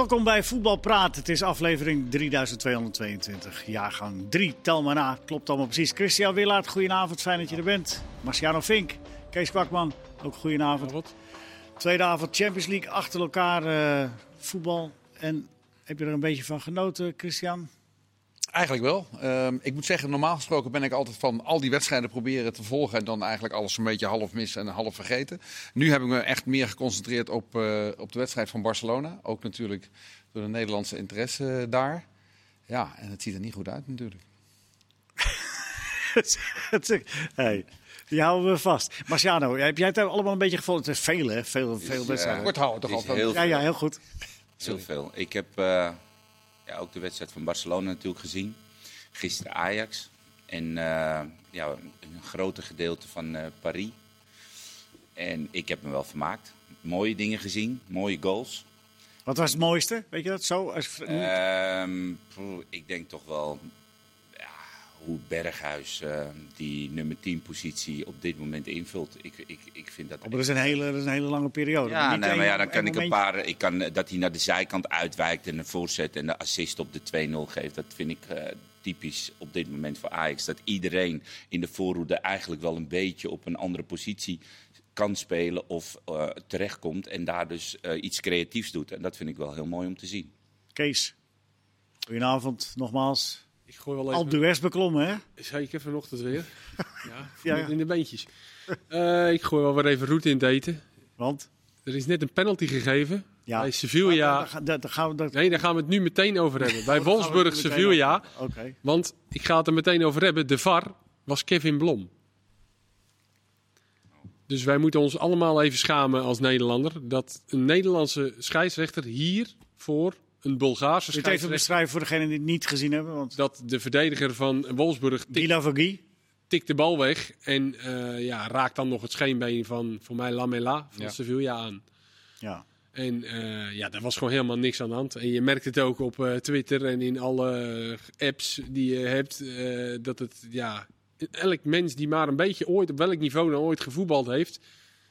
Welkom bij Voetbal Praat. Het is aflevering 3222, jaargang 3. Tel maar na, klopt allemaal precies. Christian Willaert, goedenavond, fijn dat je er bent. Marciano Vink, Kees Kwakman, ook goedenavond. Tweede avond Champions League, achter elkaar uh, voetbal. En heb je er een beetje van genoten, Christian? Eigenlijk wel. Uh, ik moet zeggen, normaal gesproken ben ik altijd van al die wedstrijden proberen te volgen. En dan eigenlijk alles een beetje half mis en half vergeten. Nu heb ik me echt meer geconcentreerd op, uh, op de wedstrijd van Barcelona. Ook natuurlijk door de Nederlandse interesse daar. Ja, en het ziet er niet goed uit natuurlijk. hey, die houden we vast. Marciano, heb jij het allemaal een beetje gevolgd? Het is veel, hè? Veel, veel wedstrijden. Kort houden toch altijd? Ja, ja, heel goed. Heel veel. Ik heb... Uh ja, ook de wedstrijd van Barcelona natuurlijk gezien. Gisteren Ajax. En uh, ja, een grote gedeelte van uh, Paris. En ik heb me wel vermaakt. Mooie dingen gezien, mooie goals. Wat was het mooiste? Weet je dat zo? Als... Uh, ik denk toch wel hoe Berghuis uh, die nummer 10 positie op dit moment invult. Ik, ik, ik vind dat. Oh, dat, is een hele, dat is een hele lange periode. Ja, nee, maar ja, dan kan ik een paar. Ik kan, dat hij naar de zijkant uitwijkt en een voorzet en de assist op de 2-0 geeft. Dat vind ik uh, typisch op dit moment voor Ajax. Dat iedereen in de voorhoede eigenlijk wel een beetje op een andere positie kan spelen of uh, terechtkomt. En daar dus iets creatiefs doet. En dat vind ik wel heel mooi om te zien. Kees, goedenavond nogmaals. Ik gooi wel even... Alpe d'Huez beklommen, hè? Zeker, vanochtend weer. ja, ja, in de beentjes. Uh, ik gooi wel weer even route in het eten. Want? Er is net een penalty gegeven ja. bij Sevilla. Daar, daar, daar, gaan we, daar... Nee, daar gaan we het nu meteen over hebben. bij Wolfsburg, Sevilla. Okay. Want ik ga het er meteen over hebben. De VAR was Kevin Blom. Dus wij moeten ons allemaal even schamen als Nederlander. Dat een Nederlandse scheidsrechter hier voor een Bulgaarse scheidsrechter. even beschrijven voor degenen die het niet gezien hebben. Want... Dat de verdediger van Wolfsburg tikt, tikt de bal weg en uh, ja, raakt dan nog het scheenbeen van voor mij Lamela van ja. Sevilla aan. Ja. En uh, ja, daar was gewoon helemaal niks aan de hand. En je merkt het ook op uh, Twitter en in alle apps die je hebt. dat het, ja, elk mens die maar een beetje ooit, op welk niveau dan ooit gevoetbald heeft,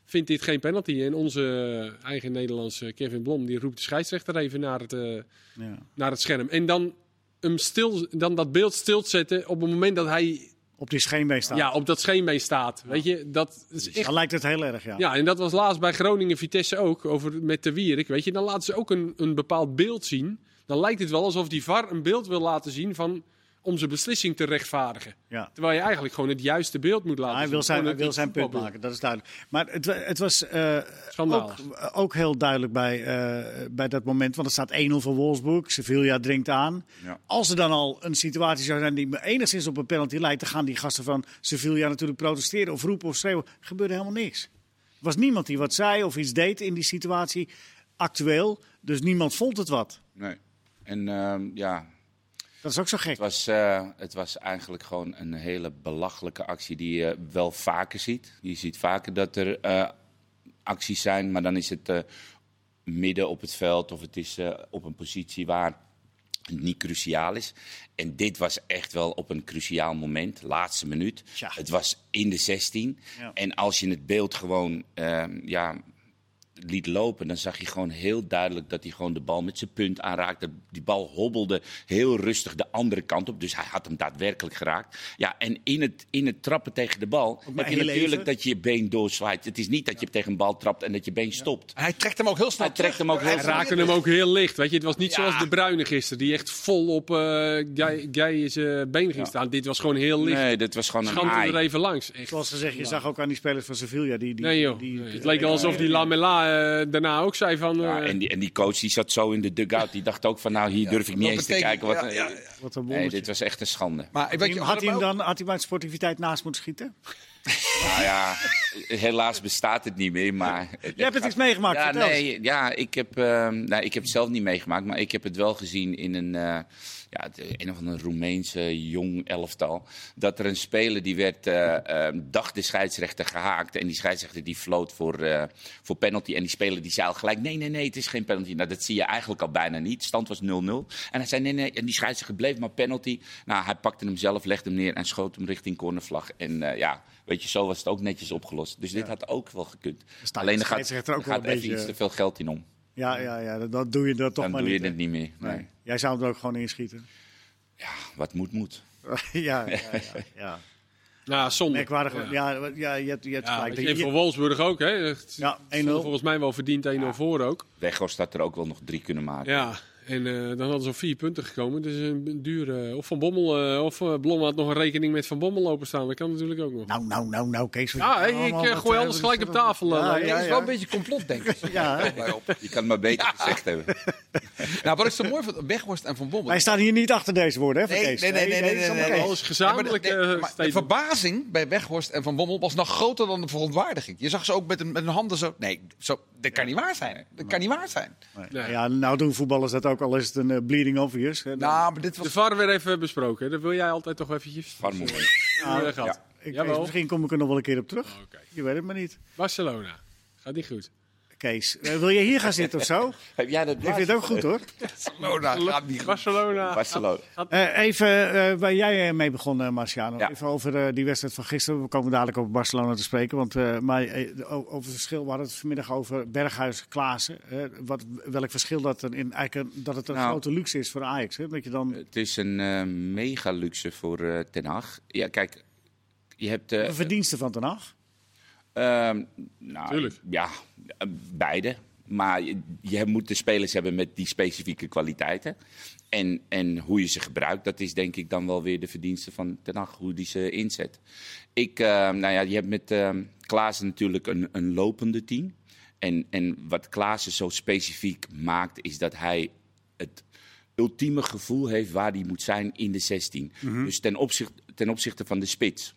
vindt dit geen penalty. En onze eigen Nederlandse Kevin Blom die roept de scheidsrechter even naar het, uh, ja. naar het scherm. En dan, hem stil, dan dat beeld stilzetten op het moment dat hij... Op die scheenbeen staat. Ja, op dat scheenbeen staat. Ja. Weet je, dat is echt... Dan lijkt het heel erg, ja. Ja, en dat was laatst bij Groningen-Vitesse ook, over, met de Wierik. Weet je, dan laten ze ook een, een bepaald beeld zien. Dan lijkt het wel alsof die VAR een beeld wil laten zien van om zijn beslissing te rechtvaardigen. Ja. Terwijl je eigenlijk gewoon het juiste beeld moet laten ja, hij wil zijn, hij wil zijn punt maken, dat is duidelijk. Maar het, het was uh, ook, ook, heel duidelijk bij, uh, bij dat moment, want het staat 1-0 voor Wolfsburg. Sevilla dringt aan. Ja. Als er dan al een situatie zou zijn die enigszins op een penalty lijkt, dan gaan die gasten van Sevilla natuurlijk protesteren of roepen of schreeuwen. Er gebeurde helemaal niks. Er was niemand die wat zei of iets deed in die situatie actueel. Dus niemand vond het wat. Nee. En uh, ja, dat is ook zo gek. Het was, uh, het was eigenlijk gewoon een hele belachelijke actie die je wel vaker ziet. Je ziet vaker dat er uh, acties zijn, maar dan is het uh, midden op het veld of het is op een positie waar het niet cruciaal is. En dit was echt wel op een cruciaal moment, laatste minuut. Ja. Het was in de 16. Ja. En als je het beeld gewoon ja, liet lopen, dan zag je gewoon heel duidelijk dat hij gewoon de bal met zijn punt aanraakte. Die bal hobbelde heel rustig de andere kant op. Dus hij had hem daadwerkelijk geraakt. Ja, en in het, in het trappen tegen de bal heb je natuurlijk even. dat je je been doorzwaait. Het is niet dat je tegen een bal trapt en dat je been stopt. Ja. Hij trekt hem ook heel snel Hij trekt hem ook heel Hij raakte hem ook heel licht. Weet je, het was niet ja. zoals de Bruine gisteren, die echt vol op uh, Guy zijn been ging staan. Dit was gewoon heel licht. Nee, dit was gewoon Schande een er even langs. Echt. Zoals gezegd, je zag ook aan die spelers van Sevilla. Die, die, nee joh, die, nee. het leek alsof die Lamela daarna ook zei van... Uh, ja, en, die, en die coach die zat zo in de dugout. Die dacht ook van nou, hier durf ik niet eens te kijken. Wat, wat een nee, dit was echt een schande. Maar, je, had, hij hem dan, had hij maar sportiviteit naast moeten schieten? nou ja, helaas bestaat het niet meer. Maar Je hebt het iets meegemaakt, ja, nee, ja, ik heb, uh, nou, ik heb het zelf niet meegemaakt. Maar ik heb het wel gezien in een... Uh, ja, een of andere Roemeense jong elftal. Dat er een speler die werd, uh, uh, dacht de scheidsrechter gehaakt. En die scheidsrechter die floot voor, uh, voor penalty. En die speler die zei al gelijk, nee, nee, nee, het is geen penalty. Nou, dat zie je eigenlijk al bijna niet. Stand was 0-0. En hij zei, nee, nee. En die scheidsrechter bleef maar penalty. Nou, hij pakte hem zelf, legde hem neer en schoot hem richting cornervlag. En ja, weet je, zo was het ook netjes opgelost. Dus dit had ook wel gekund. Alleen er gaat, er ook gaat wel een even iets te veel geld in om. Ja, ja, ja, dat doe je dat toch dan maar niet. Dan doe je het niet meer. Nee. Jij zou het ook gewoon inschieten. Ja, wat moet, moet. ja, ja, ja, ja. Nou, zonde. Merkwaardig. Ja, ja, ja je hebt, je hebt Ja, gelijk. Je- voor Wolfsburg ook, hè? Ja, 1-0. Volgens mij wel verdiend 1-0 voor ook. Weghorst had er ook wel nog drie kunnen maken. Ja, en eh, dan hadden ze op vier punten gekomen. Dus een dure. Of Van Bommel, eh, of eh, Blom had nog een rekening met Van Bommel openstaan. Dat kan natuurlijk ook nog. Nou, nou, nou, nou, Kees. Ja, ik, eh, wat, gooi eh, alles gelijk is op tafel, eh, Ja, Lars. ja, dat is ja. wel een beetje complotdenken. Ja? Je kan het maar beter gezegd hebben. nou, wat ik zo mooi vond, Weghorst en Van Bommel. Wij staan hier niet achter deze woorden, hè, van Nee, Kees? nee, nee, nee, nee, dat is nee, nee. Alles gezamenlijk. Maar de, eh, maar de statement. verbazing bij Weghorst en Van Bommel was nog groter dan de verontwaardiging. Je zag ze ook met hun, met hun handen zo. Nee, zo, dat kan niet waar zijn. Dat kan niet waar zijn. Nee. Ja, nou doen voetballers dat ook, al is het een eh, bleeding obvious. hè. Nou, maar dit was. De VAR weer even besproken. hè. Dat wil jij altijd toch eventjes. Nou, Ja, ik, Jawel. Misschien kom ik er nog wel een keer op terug. Oké. Je weet het maar niet. Barcelona. Gaat niet goed. Kees, eh, wil je hier gaan zitten of zo? Heb jij dat Ik vind het ook goed hoor. Barcelona gaat niet goed. Barcelona. Barcelona. Eh, even eh, waar jij mee begon, Marciano. Ja. Even over die wedstrijd van gisteren. We komen dadelijk over Barcelona te spreken. Want, eh, maar over het verschil, we hadden het vanmiddag over Berghuis, Klaassen. Eh, wat, welk verschil dat, er in, eigenlijk een- dat het een Nou. grote luxe is voor Ajax. Hè? Dat je dan Het is een mega luxe voor Ten Hag. Ja, kijk, je hebt... eh, een verdienste van Ten Hag. Ehm, nou, Tuurlijk. Ja, beide. Maar je, moet de spelers hebben met die specifieke kwaliteiten. En, en hoe je ze gebruikt, dat is denk ik dan wel weer de verdienste van Ten Hag, hoe die ze inzet. Ik, eh, nou ja, je hebt met uh, Klaassen natuurlijk een, een lopende team. En, en wat Klaassen zo specifiek maakt, is dat hij het ultieme gevoel heeft waar hij moet zijn in de 16. Dus ten, opzicht, ten opzichte van de spits.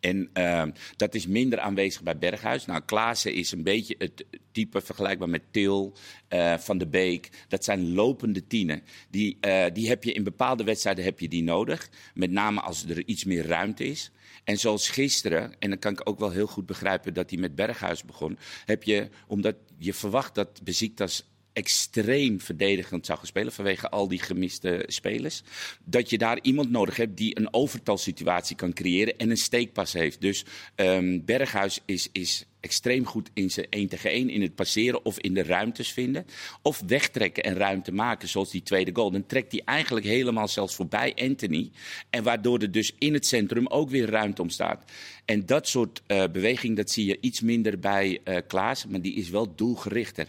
En uh, dat is minder aanwezig bij Berghuis. Nou, Klaassen is een beetje het type vergelijkbaar met Til, uh, Van de Beek. Dat zijn lopende tienen. Die, uh, die heb je in bepaalde wedstrijden heb je die nodig. Met name als er iets meer ruimte is. En zoals gisteren, en dan kan ik ook wel heel goed begrijpen dat hij met Berghuis begon. Heb je, omdat je verwacht dat Besiktas extreem verdedigend zou gaan spelen vanwege al die gemiste spelers. Dat je daar iemand nodig hebt die een overtalsituatie kan creëren en een steekpas heeft. Dus um, Berghuis is, is extreem goed in zijn 1 tegen 1, in het passeren of in de ruimtes vinden. Of wegtrekken en ruimte maken, zoals die tweede goal. Dan trekt hij eigenlijk helemaal zelfs voorbij Anthony. En waardoor er dus in het centrum ook weer ruimte ontstaat. En dat soort uh, beweging, dat zie je iets minder bij uh, Klaas, maar die is wel doelgerichter.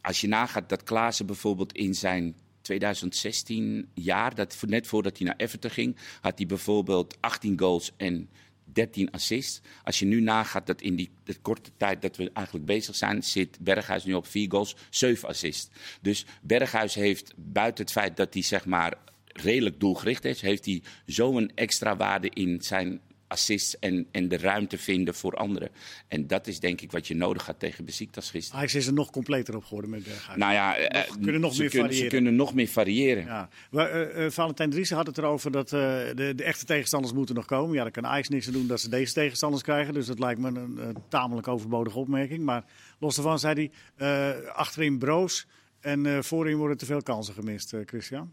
Als je nagaat dat Klaassen bijvoorbeeld in zijn 2016 jaar, dat, net voordat hij naar Everton ging, had hij bijvoorbeeld 18 goals en 13 assists. Als je nu nagaat dat in die de korte tijd dat we eigenlijk bezig zijn, zit Berghuis nu op 4 goals, 7 assists. Dus Berghuis heeft buiten het feit dat hij zeg maar redelijk doelgericht is, heeft hij zo'n extra waarde in zijn assists en, en de ruimte vinden voor anderen. En dat is denk ik wat je nodig had tegen Besiktas gisteren. Ajax is er nog completer op geworden met Berghuis. Nou ja, nog, kunnen nog ze, meer kunnen, variëren. ze kunnen nog meer variëren. Ja. Uh, uh, Valentijn Driessen had het erover dat uh, de, de, echte tegenstanders moeten nog komen. Ja, daar kan Ajax niks aan doen dat ze deze tegenstanders krijgen. Dus dat lijkt me een, een tamelijk overbodige opmerking. Maar los daarvan zei hij, uh, achterin broos en voorin worden te veel kansen gemist, Christian.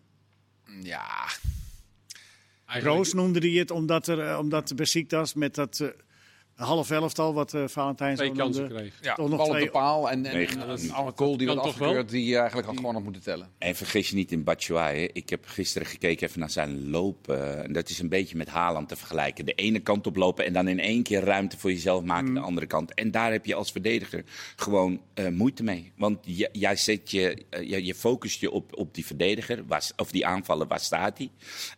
Ja. Roos noemde hij het omdat, er, omdat Besiktas met dat uh, half elftal, wat uh, Valentijn twee zo kansen noemde, kreeg. Ja, toch nog bal op twee... de paal en, en, Nee, en, dat- en alle goal die wel? afgekeurd, die je eigenlijk had gewoon nog moeten tellen. En vergis je niet in Batshuayi. Ik heb gisteren gekeken even naar zijn loop. eh, en dat is een beetje met Haaland te vergelijken. De ene kant op lopen en dan in één keer ruimte voor jezelf maken de andere kant. En daar heb je als verdediger gewoon eh, moeite mee. Want j- jij zet je, eh, je, je focust je op, op die verdediger, waar, of die aanvallen, waar staat hij?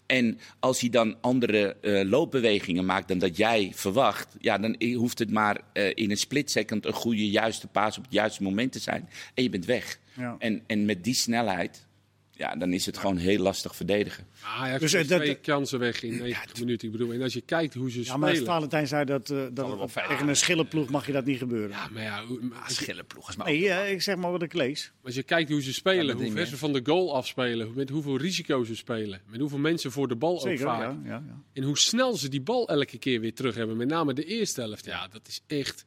En als hij dan andere eh, loopbewegingen maakt dan dat jij verwacht, ja, dan i- hoeft het maar eh, in een split second een goede, juiste paas op het juiste moment te zijn. En je bent weg. Ja. En, en met die snelheid, ja, dan is het gewoon heel lastig verdedigen. Ajax Dus, dus, eh, dat- twee kansen weg in 90 minuten. Ik bedoel, en als je kijkt hoe ze Ja, maar spelen. Valentijn zei dat, uh, dat het- tegen een schillenploeg mag je dat niet gebeuren. Ja, maar ja, maar Schillenploeg is maar Nee, uh, ik zeg maar wat ik lees. als je kijkt hoe ze Ja, spelen, hoe ver ze van de goal afspelen, met hoeveel risico's ze spelen, met hoeveel mensen voor de bal Zeker, ook vaak. ja, ja, ja. En hoe snel ze die bal elke keer weer terug hebben. Met name de eerste helft. Ja, dat is echt.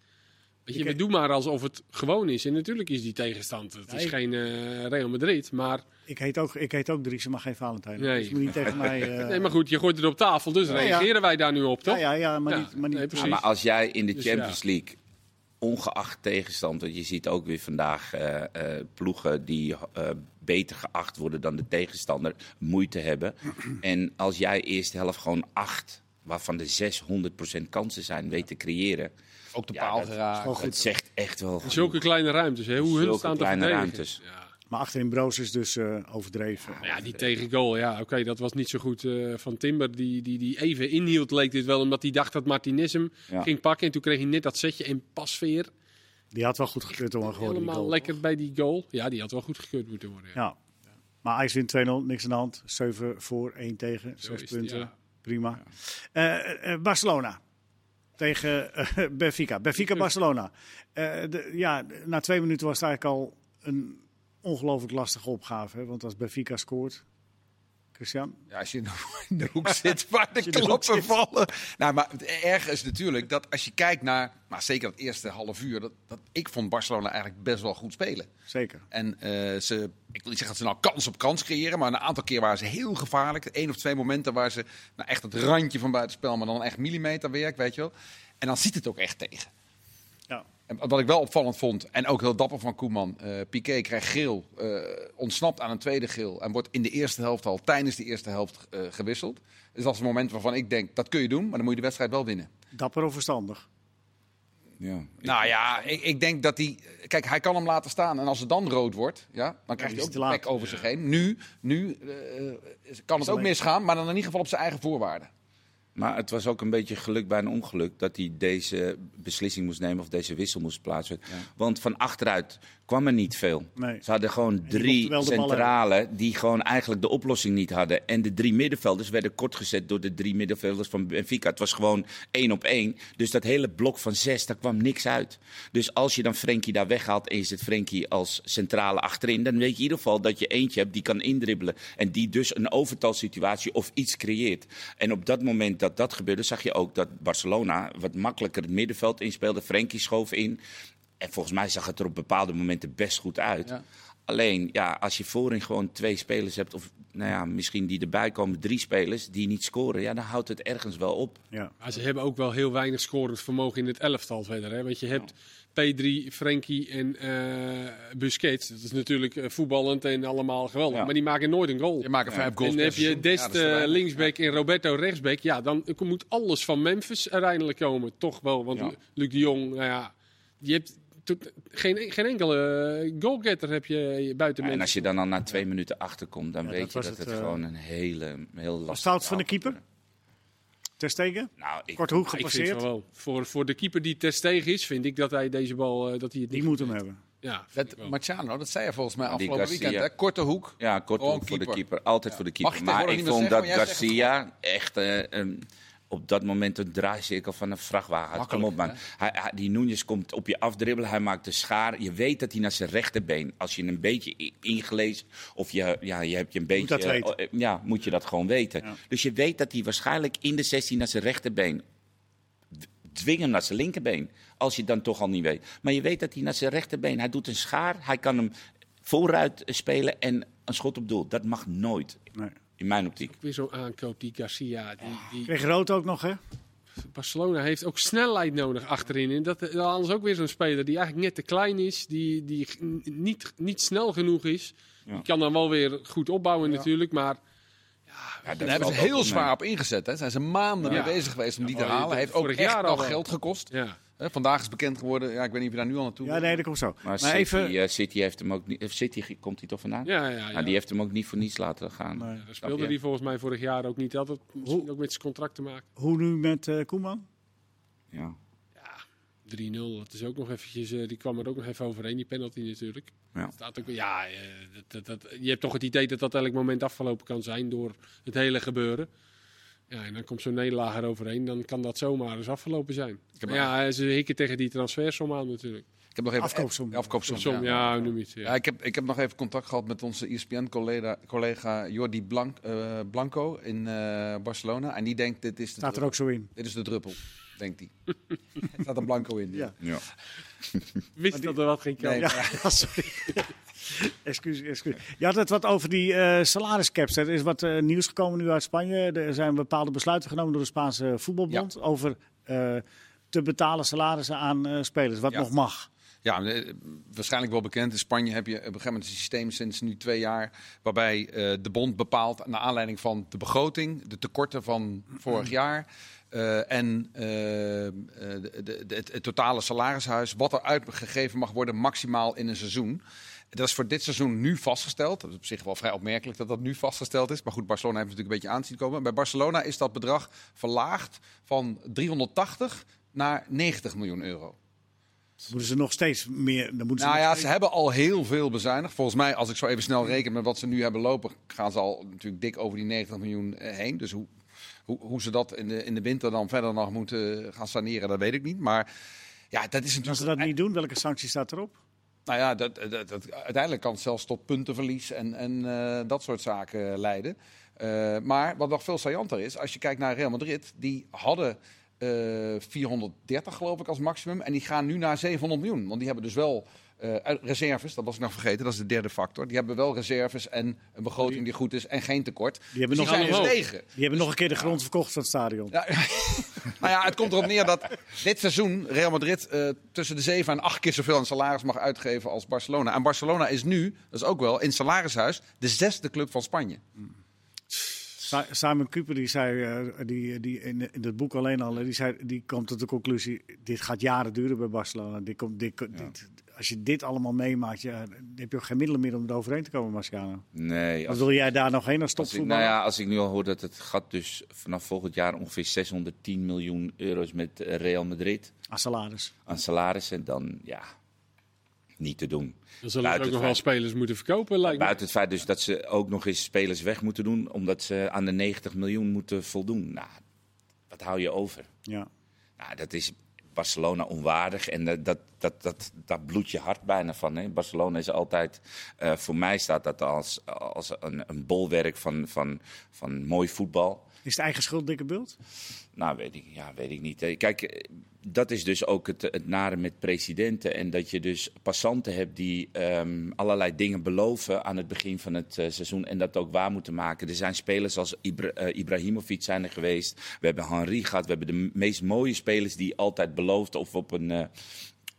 Weet je, Ik- we doen maar alsof het gewoon is. En natuurlijk is die tegenstand. Het is geen eh, Real Madrid. Maar, Ik heet ook, ik heet ook Dries, maar geen Valentijn. Nee. Dus moet niet tegen mij... uh, nee, maar goed, je gooit het op tafel. Dus ja. reageren wij daar nu op, toch? Ja, ja, ja, maar niet... Maar niet nee, precies. Maar als jij in de Dus Champions League ongeacht tegenstand. Want je ziet ook weer vandaag uh, uh, ploegen die uh, beter geacht worden dan de tegenstander moeite hebben. en als jij eerste helft gewoon acht, waarvan de 600% kansen zijn, weet te creëren. Ook de paal geraakt. Het zegt echt wel. Zulke kleine ruimtes, hè? hoe hun staan te verdedigen. Ruimtes. Ja. Maar achterin Broos is dus uh, overdreven. Ja, die tegengoal, ja, oké, dat was niet zo goed uh, van Timber. Die, die, die even inhield, leek dit wel, omdat hij dacht dat Martinez hem ja. ging pakken. En toen kreeg hij net dat setje en pasveer. Die had wel goed gekeurd worden. Helemaal lekker bij die goal. Ja, die had wel goed gekeurd moeten worden. Ja. ja. Maar Ajax wint 2-0, niks aan de hand. 7 voor, 1 tegen, 6 punten. Ja. Prima. Uh, uh, Barcelona tegen uh, Benfica. Benfica-Barcelona. ja, na twee minuten was het eigenlijk al een ongelooflijk lastige opgave. Hè? Want als Benfica scoort, Christian? Ja, als je in de hoek zit waar de kloppen vallen. Nou, maar het erge is natuurlijk dat als je kijkt naar, maar zeker het eerste half uur, dat, dat ik vond Barcelona eigenlijk best wel goed spelen. Zeker. En uh, ze, ik wil niet zeggen dat ze nou kans op kans creëren, maar een aantal keer waren ze heel gevaarlijk. Eén of twee momenten waar ze nou echt het randje van buitenspel, maar dan echt millimeterwerk, weet je wel. En dan ziet het ook echt tegen. En wat ik wel opvallend vond, en ook heel dapper van Koeman, uh, Piqué krijgt geel, uh, ontsnapt aan een tweede geel en wordt in de eerste helft al tijdens de eerste helft uh, gewisseld. Dus dat is een moment waarvan ik denk, dat kun je doen, maar dan moet je de wedstrijd wel winnen. Dapper of verstandig? Ja, nou ja, ik, ik, denk dat hij. Kijk, hij kan hem laten staan. En als het dan rood wordt, ja, dan krijgt hij ook de plek over zich heen. Nu, nu kan het ook misgaan, maar dan in ieder geval op zijn eigen voorwaarden. Maar het was ook een beetje geluk bij een ongeluk dat hij deze beslissing moest nemen of deze wissel moest plaatsen. Want van achteruit kwam er niet veel. Nee. Ze hadden gewoon drie centralen die gewoon eigenlijk de oplossing niet hadden. En de drie middenvelders werden kortgezet door de drie middenvelders van Benfica. Het was gewoon één op één. Dus dat hele blok van zes, daar kwam niks uit. Dus als je dan Frenkie daar weghaalt en je zet Frenkie als centrale achterin, dan weet je in ieder geval dat je eentje hebt die kan indribbelen. En die dus een overtalsituatie of iets creëert. En op dat moment dat dat gebeurde, zag je ook dat Barcelona wat makkelijker het middenveld inspeelde. Frenkie schoof in. En volgens mij zag het er op bepaalde momenten best goed uit. Alleen, ja, als je voorin gewoon twee spelers hebt, of nou ja, misschien die erbij komen, drie spelers die niet scoren, ja, dan houdt het ergens wel op. Ja. Maar ze hebben ook wel heel weinig scorend vermogen in het elftal verder. Hè? Want je hebt P3, Frenkie en uh, Busquets. Dat is natuurlijk uh, voetballend en allemaal geweldig. Ja. Maar die maken nooit een goal. Je maakt vijf goals. En dan heb je Dest ja, uh, linksback en Roberto rechtsback. Ja, dan moet alles van Memphis uiteindelijk komen. Toch wel, want Luc de Jong, nou ja, je hebt geen, geen enkele eh, goalgetter heb je buiten ja, En als je dan al na twee minuten achterkomt, dan weet je dat het, uh, gewoon een hele, heel lastig Fout van de keeper? Ter Stegen? Nou, ik, Kort hoek gepasseerd? wel. Voor, voor de keeper die Ter Stegen is, vind ik dat hij deze bal... Uh, dat hij het die moet hem hebben. Ja, dat, Marciano, dat zei je volgens mij afgelopen weekend. Hè? Korte hoek. Ja, korte hoek voor de keeper. Altijd ja. voor de keeper. Maar ik vond dat Garcia echt... Uh, um, op dat moment een draaicirkel van een vrachtwagen. Kom op, man. Hij, hij, die Núñez komt op je afdribbelen. Hij maakt de schaar. Je weet dat hij naar zijn rechterbeen... Als je een beetje ingelezen... Of je, ja, je hebt je een beetje... Moet uh, ja, moet je dat gewoon weten. Ja. Dus je weet dat hij waarschijnlijk in de 16 naar zijn rechterbeen... Dwing hem naar zijn linkerbeen. Als je dan toch al niet weet. Maar je weet dat hij naar zijn rechterbeen... Hij doet een schaar. Hij kan hem vooruit spelen en een schot op doel. Dat mag nooit. Nee. In mijn optiek. Weer zo'n aankoop, die Garcia. Die, die... Kreeg rood ook nog, hè? Barcelona heeft ook snelheid nodig achterin. En dat, is anders ook weer zo'n speler die eigenlijk net te klein is. Die, die niet, niet snel genoeg is. Ja. Die kan dan wel weer goed opbouwen ja. natuurlijk, maar... Ja, daar hebben ze heel zwaar op ingezet. Hè. Zijn ze maanden mee bezig geweest om die te halen. Heeft ook echt al geld gekost. Ja. Vandaag is bekend geworden, ja, ik weet niet of je daar nu al naartoe Ja, nee, dat komt zo. Maar, maar City, even... Uh, City heeft hem ook niet... City komt hij toch vandaan? Ja, ja, ja. Nou, die heeft hem ook niet voor niets laten gaan. Nee. Ja, speelde hij volgens mij vorig jaar ook niet. Dat had misschien ook met zijn contract te maken. Hoe nu met uh, Koeman? Ja. Ja, 3-0. Dat is ook nog eventjes... Uh, die kwam er ook nog even overheen, die penalty natuurlijk. Ja. Staat ook, ja, dat, dat, dat, je hebt toch het idee dat dat elk moment afgelopen kan zijn door het hele gebeuren. Ja, en dan komt zo'n nederlaag eroverheen, dan kan dat zomaar eens afgelopen zijn. ja, ze hikken tegen die transfersom aan natuurlijk. Ik heb nog even afkoopsom. afkoopsom ja, ja, ja, noem het. Ja. ja. ik, heb, ik heb nog even contact gehad met onze ESPN-collega collega Jordi Blanc, uh, Blanco in uh, Barcelona. En die denkt, dit is de Staat er ook zo in? Dit is de druppel, denkt hij. er staat een Blanco in. Ja. ja. Wist dat er wat ging komen? Nee, ja, sorry. Excuus, excuus. Je had het wat over die uh, salariscaps. Er is wat uh, nieuws gekomen nu uit Spanje. Er zijn bepaalde besluiten genomen door de Spaanse voetbalbond ja. over uh, te betalen salarissen aan spelers, wat nog mag. Ja, eh, waarschijnlijk wel bekend. In Spanje heb je op een gegeven moment een systeem sinds nu twee jaar. waarbij de bond bepaalt, naar aanleiding van de begroting, de tekorten van vorig jaar. Uh, en uh, de, het, totale salarishuis, wat er uitgegeven mag worden, maximaal in een seizoen. Dat is voor dit seizoen nu vastgesteld. Dat is op zich wel vrij opmerkelijk dat dat nu vastgesteld is. Maar goed, Barcelona heeft natuurlijk een beetje aan zien komen. Bij Barcelona is dat bedrag verlaagd van 380 naar 90 miljoen euro. Moeten ze nog steeds meer. Dan moeten nou ze ja, ze hebben al heel veel bezuinigd. Volgens mij, als ik zo even snel reken met wat ze nu hebben lopen, gaan ze al natuurlijk dik over die 90 miljoen eh, heen. Dus hoe, hoe, hoe ze dat in de, in de winter dan verder nog moeten gaan saneren, dat weet ik niet. Maar ja, dat is natuurlijk. Als ze dat niet doen, welke sanctie staat erop? Nou ja, dat, dat, dat uiteindelijk kan het zelfs tot puntenverlies en, en uh, dat soort zaken leiden. Uh, maar wat nog veel saillanter is, als je kijkt naar Real Madrid, die hadden 430 eh, geloof ik als maximum. En die gaan nu naar 700 miljoen. Want die hebben dus wel uh, reserves, dat was ik nog vergeten, dat is de derde factor. Die hebben wel reserves en een begroting die goed is en geen tekort. Die hebben, dus nog, die gestegen. Die hebben nog een keer de grond verkocht van het stadion. Ja, nou ja, het komt erop neer dat dit seizoen Real Madrid uh, tussen de 7 en 8 keer zoveel aan salaris mag uitgeven als Barcelona. En Barcelona is nu, dat is ook wel, in salarishuis de zesde club van Spanje. Mm. Simon Cooper die zei, uh, die, die in, in het boek alleen al, die, zei, die komt tot de conclusie: dit gaat jaren duren bij Barcelona. Dit komt, dit, dit, als je dit allemaal meemaakt, ja, dan heb je ook geen middelen meer om er overheen te komen, Marciano. Nee. Als, wil jij daar nog heen als topvoetballer? Nou ja, als ik nu al hoor dat het gaat dus vanaf volgend jaar ongeveer 610 miljoen euro's met Real Madrid. Aan salaris. Aan salarissen, dan ja, niet te doen. Dan zullen ze ook nog wel spelers moeten verkopen, lijkt Buiten het feit dus dat ze ook nog eens spelers weg moeten doen, omdat ze aan de 90 miljoen moeten voldoen. Nou, wat hou je over? Ja. Nou, dat is Barcelona onwaardig en dat, dat, dat, dat, dat bloedt je hart bijna van. Hè? Barcelona is altijd, uh, voor mij staat dat als, als een, een bolwerk van, van, van mooi voetbal. Is het eigen schuld dikke bult? Nou, weet ik, ja, weet ik niet. Kijk, dat is dus ook het, nare met presidenten. En dat je dus passanten hebt die um, allerlei dingen beloven aan het begin van het uh, seizoen. En dat ook waar moeten maken. Er zijn spelers als uh, Ibrahimovic zijn er geweest. We hebben Henri gehad. We hebben de meest mooie spelers die altijd beloofd of op een... Uh,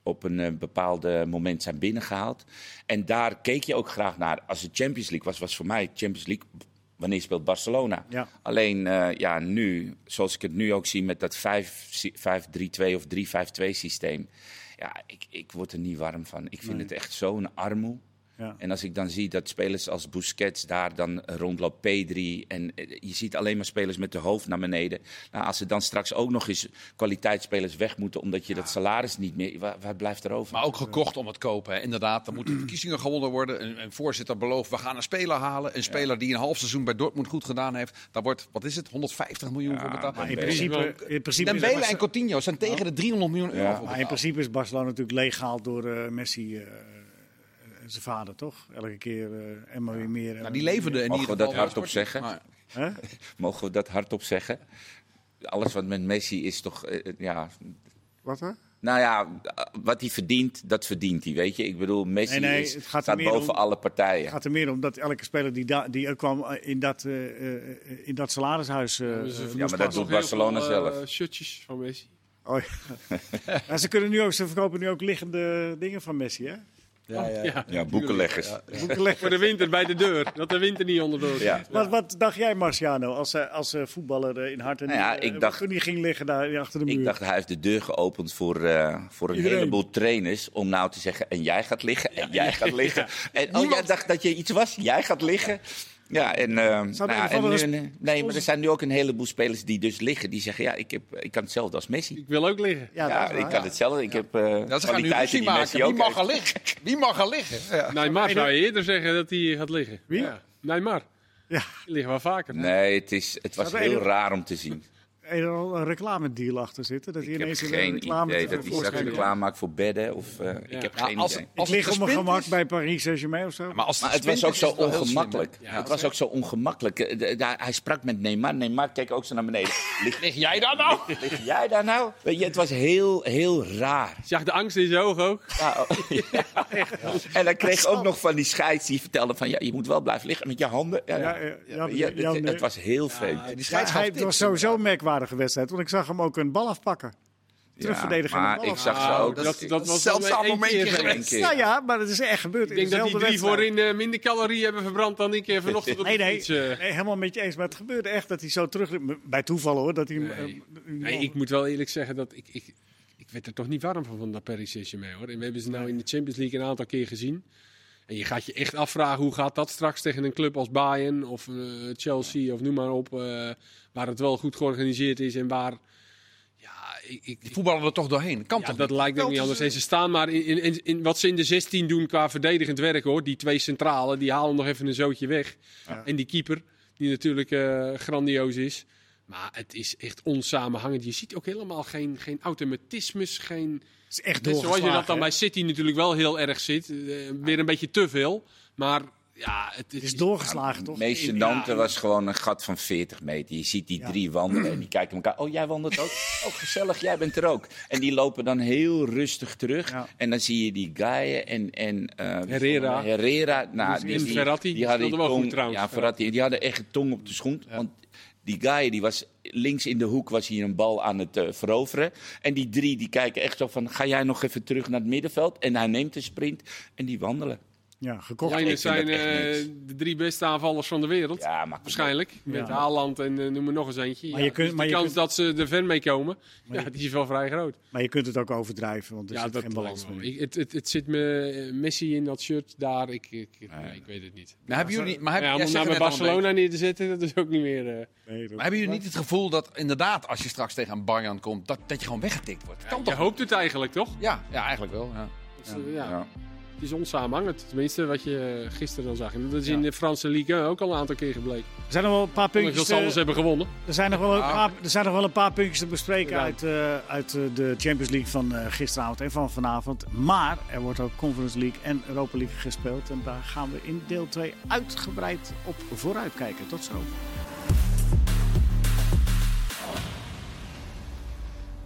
op een bepaalde moment zijn binnengehaald. En daar keek je ook graag naar. Als het Champions League was, was voor mij Champions League wanneer speelt Barcelona. Ja. Alleen uh, ja, nu, zoals ik het nu ook zie met dat 5-3-2 of 3-5-2 systeem. Ja, ik, ik word er niet warm van. Ik vind nee. het echt zo'n armoe. Ja. En als ik dan zie dat spelers als Busquets daar dan rondloopt, P3. En eh, je ziet alleen maar spelers met de hoofd naar beneden. Nou, als ze dan straks ook nog eens kwaliteitsspelers weg moeten, omdat je dat salaris niet meer. Waar, blijft er over? Maar ook gekocht om het kopen. Hè. Inderdaad, dan moeten verkiezingen gewonnen worden. Een, een, voorzitter belooft, we gaan een speler halen. Een speler die een half seizoen bij Dortmund goed gedaan heeft. Daar wordt, wat is het, 150 miljoen voor betaald. in principe, in principe Dembele en Coutinho zijn tegen de 300 miljoen euro. Maar in principe is Barcelona natuurlijk leeg door uh, Messi. Uh, zijn vader, toch? Elke keer uh, en maar weer meer. Nou, die leverde in Mogen we dat hardop zeggen? Maar... Mogen we dat hardop zeggen? Alles wat met Messi is toch, uh, ja... Wat hè? Nou ja, wat hij verdient, dat verdient hij, weet je. Ik bedoel, Messi nee, nee, is, gaat staat boven om, alle partijen. Het gaat er meer om dat elke speler die, da, die kwam in dat, uh, in dat salarishuis... Uh, ja, maar dat doet Barcelona veel, zelf. shirtjes van Messi. Oh, ja. ja. ze, kunnen nu ook, ze verkopen nu ook liggende dingen van Messi, hè? Ja, ja. ja. ja boekenleggers. Voor de winter bij de deur. Dat de winter niet onderdoor ja. Wat, wat dacht jij, Marciano, als, eh, als uh, voetballer uh, in hart en nou ja, ik dacht, toen hij ging liggen daar achter de muur? Ik dacht, hij heeft de deur geopend voor, uh, voor een Iedereen. heleboel trainers. Om nou te zeggen, en jij gaat liggen, en jij gaat liggen. En, oh, jij dacht dat je iets was? Jij gaat liggen. Ja, en, uh, nou, en nu, nee, maar er zijn nu ook een heleboel spelers die dus liggen. Die zeggen, ja, ik, heb, ik kan hetzelfde als Messi. Ik wil ook liggen. Ja, ja ik kan hetzelfde. Ik heb uh, ja, ze gaan nu ruzie maken. Wie mag er liggen? Wie mag er liggen? Ja. Neymar zou je eerder zeggen dat hij gaat liggen. Wie? Ja. Neymar. Ja. Die liggen wel vaker. Nee, het, is, het was heel raar om te zien er al een reclamedeal achter zitten? Dat hij ik ineens heb geen reclame idee dat hij straks reclame maakt voor bedden. Of, uh, ja. Ik heb geen als, idee. Als ik lig op mijn gemak bij Paris Saint-Germain of zo. Maar, als het, was ook zo ongemakkelijk. Ja, het was ook zo ongemakkelijk. Hij sprak met Neymar. Neymar keek ook zo naar beneden. Lig, lig jij daar nou? Lig, lig, jij daar nou? Weet je, het was heel, heel raar. Je zag de angst in zijn ogen ook. Ja, oh, en hij kreeg ook nog van die scheids die vertelde van... Ja, je moet wel blijven liggen met je handen. Ja, het, het was heel vreemd. die scheids het was sowieso een merkwaardige wedstrijd. Want ik zag hem ook een bal afpakken. terugverdedigen. maar ik zag ze ook. dat, dat- dat, dat was wel één momentje keer geweest. keer. Nou ja, maar het is echt gebeurd. Ik denk dat die drie voorin eh, minder calorieën hebben verbrand dan ik eh, vanochtend op Nee, nee, eh. nee, helemaal met je eens. Maar het gebeurde echt dat hij zo terug... Bij toeval hoor, dat hij... Nee. eh, Nee, ik moet wel eerlijk zeggen dat ik, ik, ik werd er toch niet warm van, van dat Paris Saint-Germain hoor. En we hebben ze nou in de Champions League een aantal keer gezien. En je gaat je echt afvragen hoe gaat dat straks tegen een club als Bayern of eh, Chelsea of noem maar op. eh, waar het wel goed georganiseerd is en waar... Ja, ik, ik, Die voetballen er toch doorheen. Kan ja, toch dat niet? lijkt me ook niet anders. En ze staan maar in, in, in, in wat ze in de 16 doen qua verdedigend werk hoor. Die twee centrale, die halen nog even een zootje weg. En die keeper, die natuurlijk eh, grandioos is. Maar het is echt onsamenhangend. Je ziet ook helemaal geen, geen automatismes, geen... Het is echt zoals je dat dan hè. bij City natuurlijk wel heel erg zit. eh, weer een beetje te veel. Maar ja, het, Het is doorgeslagen, toch? Het meest In- gênante ja. was gewoon een gat van 40 meter. Je ziet die drie wandelen en die kijken elkaar. Oh, jij wandelt ook? Oh, gezellig, jij bent er ook. En die lopen dan heel rustig terug. Ja. En dan zie je die Gaia en... en eh, Herrera. er? Herrera. Nou, Verratti, die hadden wel tong- goed trouwens. Ja, Verratti. Die hadden echt een tong op de schoen. Want die Gaia, die was links in de hoek, was hier een bal aan het eh, veroveren. En die drie, die kijken echt zo van... Ga jij nog even terug naar het middenveld? En hij neemt een sprint en die wandelen. Ja, gekocht. Zijn eh, niks. de drie beste aanvallers van de wereld. Ja, maar Waarschijnlijk. Met Ja. Haaland en eh, noem maar nog eens eentje. Maar Ja, je kunt- dus maar de je kans kunt- dat ze er ver mee komen, ja, die is wel vrij groot. Maar je kunt het ook overdrijven, want er ja, zit dat geen balans meer. Ik, het, het, het zit me eh, Messi in dat shirt daar. Ik, ik, ik, nee, ik weet het niet. Nou, hebben jullie niet, maar heb, om nou bij een Barcelona neer te zetten, dat is ook niet meer. eh, Nee, Maar hebben jullie niet het gevoel dat inderdaad, als je straks tegen een Bayern komt, dat, dat je gewoon weggetikt wordt? Kan je toch? hoopt het eigenlijk, toch? Ja, ja, eigenlijk wel. Ja. Eh. Het is onsamenhangend. Tenminste, wat je eh, gisteren dan zag. En dat is in de Franse Ligue 1 ook al een aantal keer gebleken. Er zijn nog wel een paar puntjes. dat ze alles te- hebben gewonnen. Er zijn nog wel een Ah. paar, er zijn nog wel een paar puntjes te bespreken Ja. uit, eh, uit eh, de Champions League van eh, gisteravond en van vanavond. Maar er wordt ook Conference League en Europa League gespeeld. En daar gaan we in deel 2 uitgebreid op vooruitkijken. Tot zo.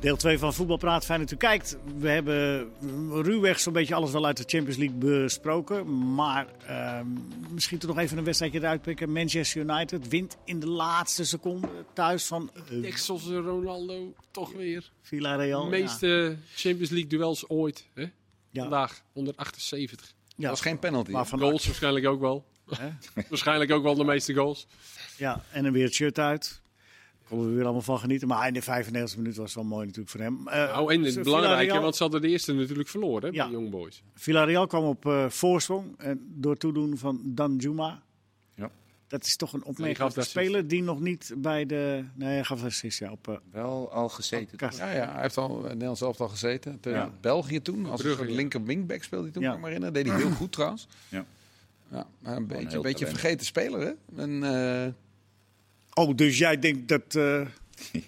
Deel 2 van Voetbalpraat, fijn dat u kijkt. We hebben ruwweg zo'n beetje alles wel uit de Champions League besproken. Maar ehm, misschien toch nog even een wedstrijdje eruit pikken. Manchester United wint in de laatste seconde thuis van uh, Texels Ronaldo, toch weer. Villarreal. De meeste Champions League duels ooit. Hè? Ja. Vandaag, 178. Ja, Dat was geen penalty. waarvan Goals waarschijnlijk ook wel. Waarschijnlijk ook wel de meeste goals. Ja, en dan weer het shirt uit. Konden we weer allemaal van genieten. Maar in de 95 minuut was het wel mooi natuurlijk voor hem. Eh, Oh, en het belangrijke, want ze hadden de eerste natuurlijk verloren hè, Ja. bij Young Boys. Villarreal kwam op eh, voorsprong en door toedoen van Danjuma. Ja. Dat is toch een opmerkelijke speler die nog niet bij de... Nee, hij gaf assist, ja. Op, eh, Wel al gezeten. Ja, ja, hij heeft al in Nederland zelf al gezeten. Ja. België toen. Als een Brugge, ja. linker wingback speelde hij toen, Ja. kan ik me herinneren. Deed hij heel goed trouwens. Ja. Ja, maar een beetje, een beetje vergeten speler, hè? En, eh, Oh, dus jij denkt dat... eh,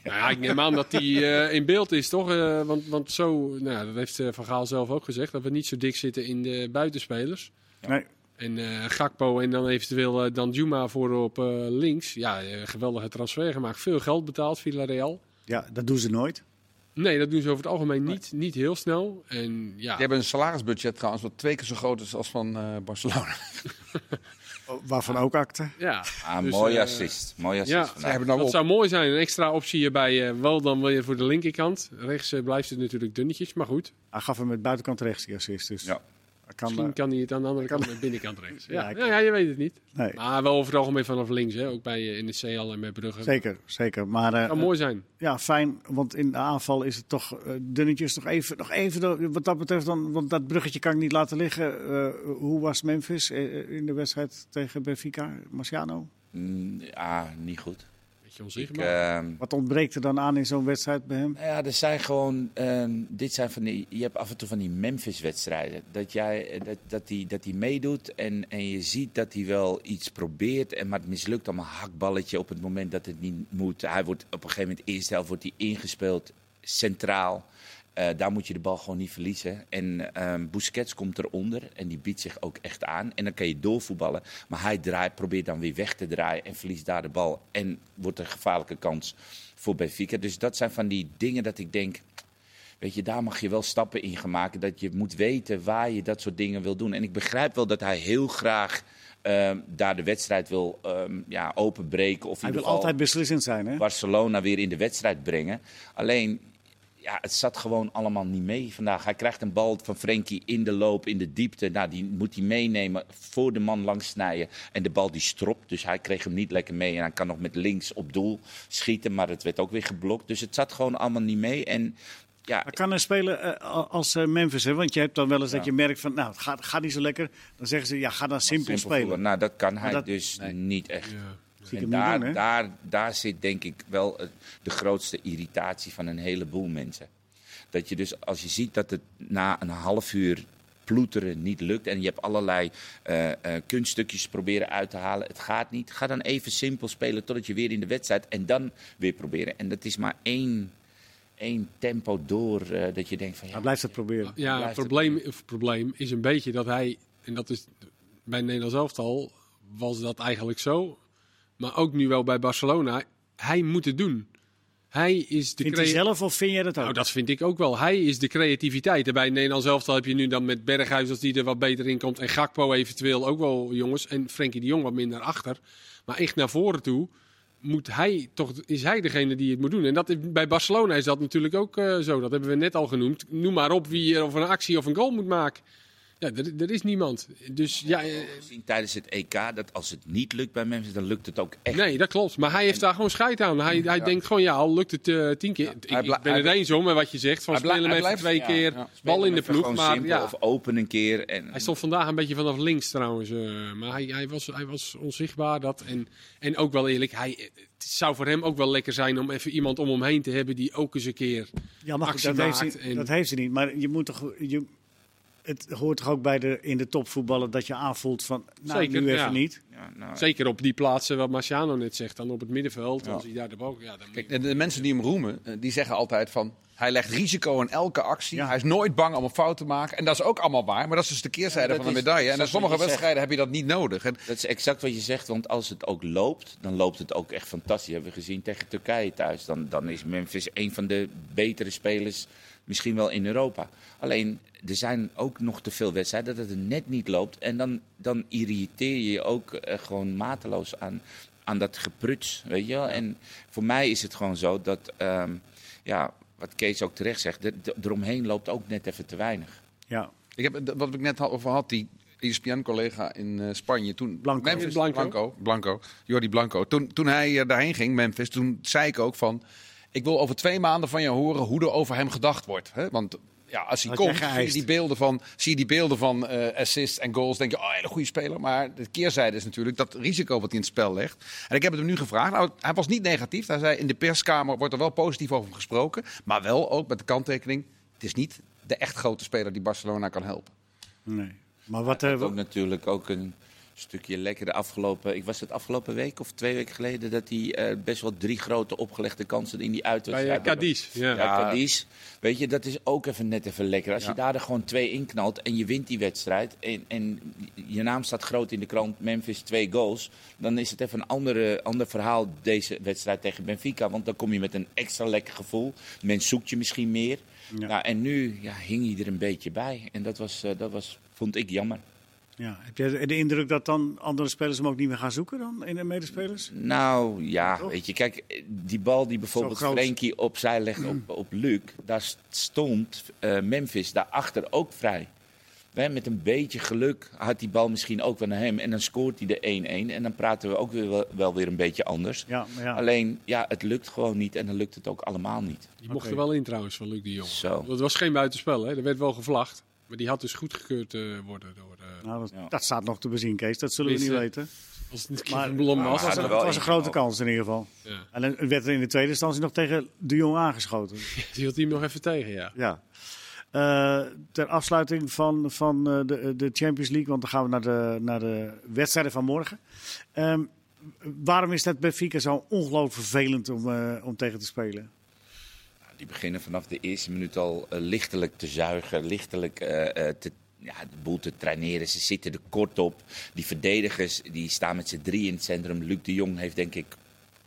Nou ja, ik neem aan dat hij eh, in beeld is, toch? Eh, want, want zo, nou, ja, dat heeft eh, Van Gaal zelf ook gezegd, dat we niet zo dik zitten in de buitenspelers. Nee, En eh, Gakpo en dan eventueel uh, Danjuma voor op eh, links. Ja, geweldige transfer gemaakt. Veel geld betaald, Villarreal. ja, dat doen ze nooit. Nee, dat doen ze over het algemeen niet, niet heel snel. En ja, die hebben een salarisbudget trouwens wat twee keer zo groot is als van eh, Barcelona. Waarvan ook akte. ja. Ah, Dus, mooi eh, assist. Mooi assist Ja, vandaag. hebben nou dat op. zou mooi zijn. Een extra optie hierbij. eh, wel dan wil je voor de linkerkant. Rechts eh, blijft het natuurlijk dunnetjes, maar goed. Hij gaf hem met buitenkant rechts die assist. Dus Ja. Kan, Misschien eh, kan hij het aan de andere kant met binnenkant rechts. Ja, Ja, ja, ja, je weet het niet. nee, Maar wel over het algemeen vanaf links. Hè? Ook bij eh, NEC al en bij Brugge. zeker, zeker. Maar eh, zou mooi zijn. ja, fijn, want in de aanval is het toch eh, dunnetjes. Nog even, nog even de- wat dat betreft, dan, want dat bruggetje kan ik niet laten liggen. Eh, hoe was Memphis eh, in de wedstrijd tegen Benfica? Marciano? Mm, ah, niet goed. Beetje Ik, onzichtbaar. ehm, Wat ontbreekt er dan aan in zo'n wedstrijd bij hem? Nou ja, er zijn gewoon. ehm, dit zijn van die. Je hebt af en toe van die Memphis-wedstrijden. Dat jij eh, dat, dat die, dat die meedoet en, en je ziet dat hij wel iets probeert. En, maar het mislukt allemaal hakballetje op het moment dat het niet moet. Hij wordt op een gegeven moment, eerste helft, wordt hij ingespeeld centraal. Eh, daar moet je de bal gewoon niet verliezen. En ehm Busquets komt eronder en die biedt zich ook echt aan. En dan kan je doorvoetballen. Maar hij draait, probeert dan weer weg te draaien en verliest daar de bal. En wordt een gevaarlijke kans voor Benfica. Dus dat zijn van die dingen dat ik denk... Weet je, daar mag je wel stappen in gaan maken. Dat je moet weten waar je dat soort dingen wil doen. En ik begrijp wel dat hij heel graag ehm, daar de wedstrijd wil ehm, ja, openbreken. Of Hij wil altijd beslissend zijn, hè? Barcelona weer in de wedstrijd brengen. Alleen, ja, het zat gewoon allemaal niet mee vandaag. Hij krijgt een bal van Frenkie in de loop, in de diepte. Nou, die moet hij meenemen, voor de man langs snijden. En de bal die stropt, dus hij kreeg hem niet lekker mee. En hij kan nog met links op doel schieten, maar het werd ook weer geblokt. Dus het zat gewoon allemaal niet mee. En ja. Maar kan een speler uh, als uh, Memphis, hè? want je hebt dan wel eens ja. dat je merkt van, nou, het gaat, gaat, niet zo lekker. Dan zeggen ze, ja, ga dan simpel, simpel spelen. Voelen. Nou, dat kan hij dat, dus nee. niet echt. Ja. En daar, doen, daar, daar zit denk ik wel de grootste irritatie van een heleboel mensen. Dat je dus als je ziet dat het na een half uur ploeteren niet lukt en je hebt allerlei uh, uh, kunststukjes proberen uit te halen, het gaat niet. Ga dan even simpel spelen totdat je weer in de wedstrijd en dan weer proberen. En dat is maar één, één tempo door uh, dat je denkt van ja. Hij blijft het proberen. Ja, het probleem, het probleem is een beetje dat hij, en dat is bij Nederland elftal was dat eigenlijk zo, maar ook nu wel bij Barcelona, hij moet het doen. Hij is de Vindt hij zelf of vind jij dat ook? Nou, dat vind ik ook wel. Hij is de creativiteit. En bij Nederland zelf heb je nu dan met Berghuis als die er wat beter in komt. En Gakpo eventueel ook wel jongens. En Frenkie de Jong wat minder achter. Maar echt naar voren toe moet hij toch, is hij degene die het moet doen. En dat, bij Barcelona is dat natuurlijk ook uh, zo. Dat hebben we net al genoemd. Noem maar op wie er of een actie of een goal moet maken. Ja, er, er, is niemand. Dus, ja, ja zien tijdens het EK dat als het niet lukt bij mensen, dan lukt het ook echt. Nee, dat klopt. Maar hij heeft daar gewoon scheid aan. Hij, hij denkt gewoon, ja, al lukt het uh, tien keer. Ja, ik, ik, ben het eens om met wat je zegt. Van spelen met blijft, twee keer bal in de ploeg. Maar, ja. Of open een keer. En, hij stond vandaag een beetje vanaf links trouwens. Uh, maar hij, hij, was, hij was onzichtbaar. Dat. En, en ook wel eerlijk, hij, het zou voor hem ook wel lekker zijn om even iemand om hem heen te hebben die ook eens een keer ja, mag actie dat maakt. Heeft hij, en... Dat heeft hij niet. Maar je moet toch... Je, het hoort toch ook bij de, in de topvoetballen dat je aanvoelt van, nou, Zeker, nu even ja. niet. Ja, nou, Zeker op die plaatsen wat Marciano net zegt, dan op het middenveld. Ja. hij daar de bal, ja, dan Kijk, de mensen die hem roemen, eh, die zeggen altijd van, hij legt risico in elke actie. Hij is nooit bang om een fout te maken. En dat is ook allemaal waar, maar dat is dus de keerzijde van de medaille. En in sommige wedstrijden heb je dat niet nodig. En dat is exact wat je zegt, want als het ook loopt, dan loopt het ook echt fantastisch. hebben we gezien tegen Turkije thuis. Dan, dan is Memphis een van de betere spelers misschien wel in Europa. Alleen, er zijn ook nog te veel wedstrijden dat het net niet loopt. En dan, dan irriteer je je ook uh, gewoon mateloos aan, aan dat gepruts, weet je wel. En voor mij is het gewoon zo dat, um, ja, wat Kees ook terecht zegt, de, de, eromheen loopt ook net even te weinig. Ja. Ik heb, wat ik net over had, die ESPN-collega in uh, Spanje. Toen, Blanco. Memphis, Blanco. Blanco. Blanco. Jordi Blanco. Toen, toen hij uh, daarheen ging, Memphis, toen zei ik ook van... Ik wil over twee maanden van je horen hoe er over hem gedacht wordt. Hè? Want ja, als hij komt, zie je die beelden van, zie je die beelden van uh, assists en goals. Denk je, oh, hele goede speler. Maar de keerzijde is natuurlijk dat risico wat hij in het spel legt. En ik heb het hem nu gevraagd. Nou, hij was niet negatief. Hij zei, in de perskamer wordt er wel positief over hem gesproken. Maar wel ook met de kanttekening, het is niet de echt grote speler die Barcelona kan helpen. Nee. Maar wat... hebben ook natuurlijk ook een stukje lekker de afgelopen... Ik was het afgelopen week of twee weken geleden... dat hij uh, best wel drie grote opgelegde kansen in die uitwedstrijd... Bij uh, Cadiz. Ja, ja Cadiz. Weet je, dat is ook even net even lekker. Als ja. je daar er gewoon twee inknalt en je wint die wedstrijd... En, en je naam staat groot in de krant, Memphis twee goals... dan is het even een andere, ander verhaal deze wedstrijd tegen Benfica. Want dan kom je met een extra lekker gevoel. Men zoekt je misschien meer. Ja. Nou, en nu ja, hing hij er een beetje bij. En dat, was, uh, dat was, vond ik jammer. Ja. Heb je de indruk dat dan andere spelers hem ook niet meer gaan zoeken dan in de medespelers? Nou ja, Toch? weet je, kijk, die bal die bijvoorbeeld Frenkie opzij legt op, op Luc, daar stond uh, Memphis daarachter ook vrij. He, met een beetje geluk had die bal misschien ook wel naar hem. En dan scoort hij de 1-1. En dan praten we ook weer wel, wel weer een beetje anders. Ja, ja. Alleen, ja, het lukt gewoon niet. En dan lukt het ook allemaal niet. Die mocht okay. er wel in trouwens van Luc de Jong. Zo. Dat was geen buitenspel, hè? Er werd wel gevlacht. Maar die had dus goedgekeurd uh, worden door... Uh, nou, dat, ja. dat, staat nog te bezien, Kees. Dat zullen we niet weten. Als het niet maar, Blom was. Het was, een, het was een grote kans in ieder geval. Ja. En dan werd er in de tweede instantie nog tegen de Jong aangeschoten. die hield hij hem nog even tegen, ja. Ja. Uh, ter afsluiting van, van uh, de, de Champions League, want dan gaan we naar de, naar de wedstrijden van morgen. Um, waarom is dat Benfica zo ongelooflijk vervelend om, uh, om tegen te spelen? Die beginnen vanaf de eerste minuut al lichtelijk te zuigen, lichtelijk te ja, de boel te traineren. Ze zitten er kort op. Die verdedigers die staan met z'n drie in het centrum. Luc de Jong heeft denk ik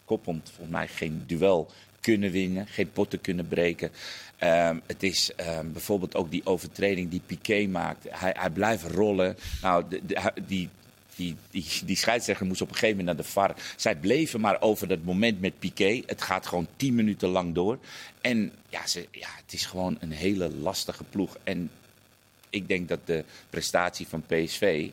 koppend volgens mij geen duel kunnen winnen, geen potten kunnen breken. Um, het is um, bijvoorbeeld ook die overtreding die Piqué maakt. Hij, hij blijft rollen. Nou, die die, die, scheidsrechter moest op een gegeven moment naar de VAR. Zij bleven maar over dat moment met Piqué. Het gaat gewoon tien minuten lang door. En ja, ze, ja, het is gewoon een hele lastige ploeg. En ik denk dat de prestatie van PSV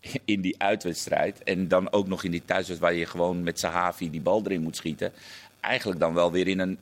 in die uitwedstrijd. En dan ook nog in die thuiswedstrijd waar je gewoon met Sahavi die bal erin moet schieten. Eigenlijk dan wel weer in een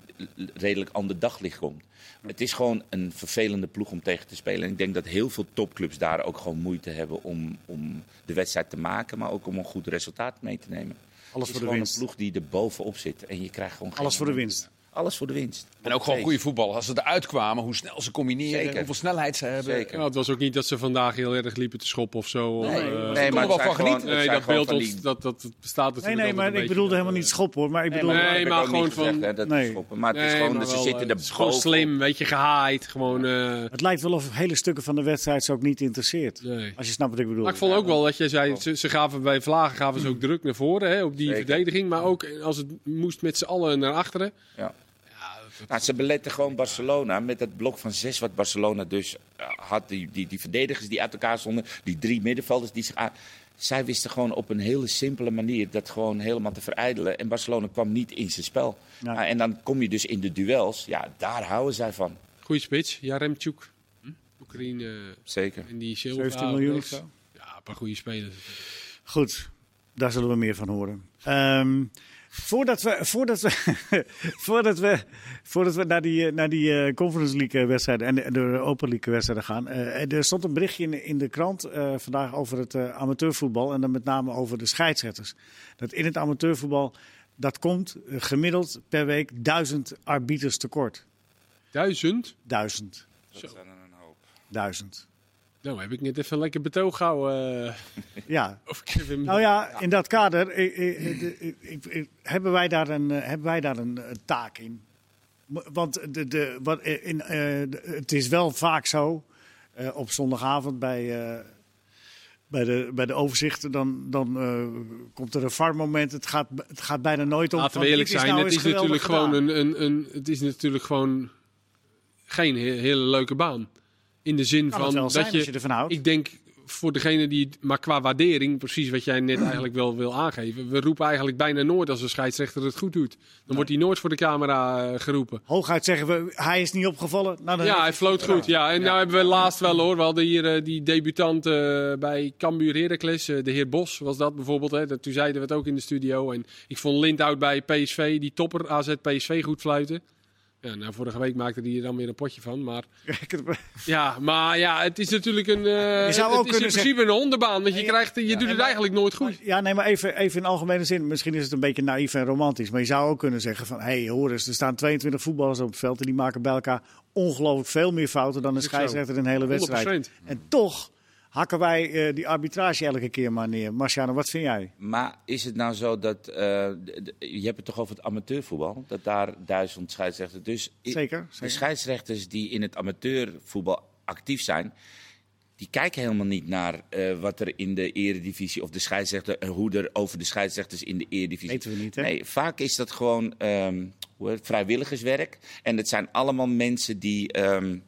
redelijk ander daglicht komt. Het is gewoon een vervelende ploeg om tegen te spelen. En ik denk dat heel veel topclubs daar ook gewoon moeite hebben om, om de wedstrijd te maken. Maar ook om een goed resultaat mee te nemen. Alles voor de winst. een ploeg die er bovenop zit. En je krijgt gewoon Alles voor de winst alles voor de winst. En ook gewoon goede voetbal. Als ze eruit kwamen, hoe snel ze combineren, Zeker. hoeveel snelheid ze hebben. Zeker. het was ook niet dat ze vandaag heel erg liepen te schoppen of zo. Nee, uh, nee maar wel van genieten. Nee, dat beeld die... dat, dat bestaat natuurlijk Nee, nee, maar ik bedoelde helemaal niet schoppen hoor. Maar ik bedoel, nee, maar, gewoon van... nee. schoppen. Maar het is gewoon dat ze zitten er gewoon slim, weet je, gehaaid. Gewoon. Het lijkt wel of hele stukken van de wedstrijd ze ook niet interesseert. Als je snapt wat ik bedoel. Maar ik vond ook wel dat jij zei, ze, ze gaven bij Vlagen gaven ze ook druk naar voren hè, op die verdediging. Maar ook als het moest met z'n allen naar achteren. Ja. Nou, ze beletten gewoon Barcelona met dat blok van zes wat Barcelona dus eh, had. Die, die, die verdedigers die uit elkaar stonden, die drie middenvelders die zich aan... Zij wisten gewoon op een hele simpele manier dat gewoon helemaal te verijdelen. En Barcelona kwam niet in zijn spel. Nou, en dan kom je dus in de duels. Ja, daar houden zij van. Goeie spits, Jaremchuk. Hm? Oekraïne. Zeker. En die 17 miljoen of zo. Ja, een paar goede spelers. Goed, daar zullen we meer van horen. Um, Voordat we, voordat we, voordat we, voordat we naar die, naar die uh, Conference League wedstrijden en de, de Europa League wedstrijden gaan. Uh, er stond een berichtje in, in de krant uh, vandaag over het amateurvoetbal. En dan met name over de scheidsrechters. Dat in het amateurvoetbal, dat komt gemiddeld per week duizend arbiters tekort. Duizend? Duizend. Dat zijn er een hoop. Duizend. Nou, heb ik net even lekker betoog gehouden. Uh, ja. nou ja, in dat kader hebben wij daar een, eh, hebben wij daar een, taak in. Want de, de, wat, eh, in, het is wel vaak zo, op zondagavond bij, bij, de, bij de overzichten, dan, dan komt er een VAR-moment. Het gaat, het gaat bijna nooit om... Laten we eerlijk zijn, nou het is natuurlijk gewoon een, een, een, het is natuurlijk gewoon geen hele leuke baan. In de zin van dat je, je ervan houdt. Ik denk voor degene die, maar qua waardering, precies wat jij net eigenlijk wel wil aangeven. We roepen eigenlijk bijna nooit als een scheidsrechter het goed doet. Dan wordt hij nooit voor de camera uh, geroepen. Hooguit zeggen we, hij is niet opgevallen. Nou, ja, hij floot goed. Ja, en nou hebben we laatst wel hoor. We hadden hier uh, die debutant uh, bij Cambuur Heracles, de heer Bos was dat bijvoorbeeld. Hè. Toen zeiden we het ook in de studio. En ik vond Lindhout bij PSV, die topper AZ PSV goed fluiten. Ja, nou, vorige week maakte hij er dan weer een potje van. Maar, ja, maar ja, het is natuurlijk een, uh, je zou het, ook het is in principe een hondenbaan. Want je, krijgt, je doet het eigenlijk nooit goed. Ja, nee, maar even, even in algemene zin. Misschien is het een beetje naïef en romantisch. Maar je zou ook kunnen zeggen van... Hé, hey, hoor eens, er staan 22 voetballers op het veld... en die maken bij elkaar ongelooflijk veel meer fouten... dan een scheidsrechter in een hele wedstrijd. 100%. En toch hakken wij uh, die arbitrage elke keer maar neer. Marciano, wat vind jij? Maar is het nou zo dat, uh, je hebt het toch over het amateurvoetbal, dat daar duizend scheidsrechters... Dus zeker, De scheidsrechters die in het amateurvoetbal actief zijn, die kijken helemaal niet naar uh, wat er in de eredivisie of de scheidsrechter, en hoe er over de scheidsrechters in de eredivisie... Weten we niet, hè? Nee, vaak is dat gewoon um, vrijwilligerswerk. En het zijn allemaal mensen die... Um,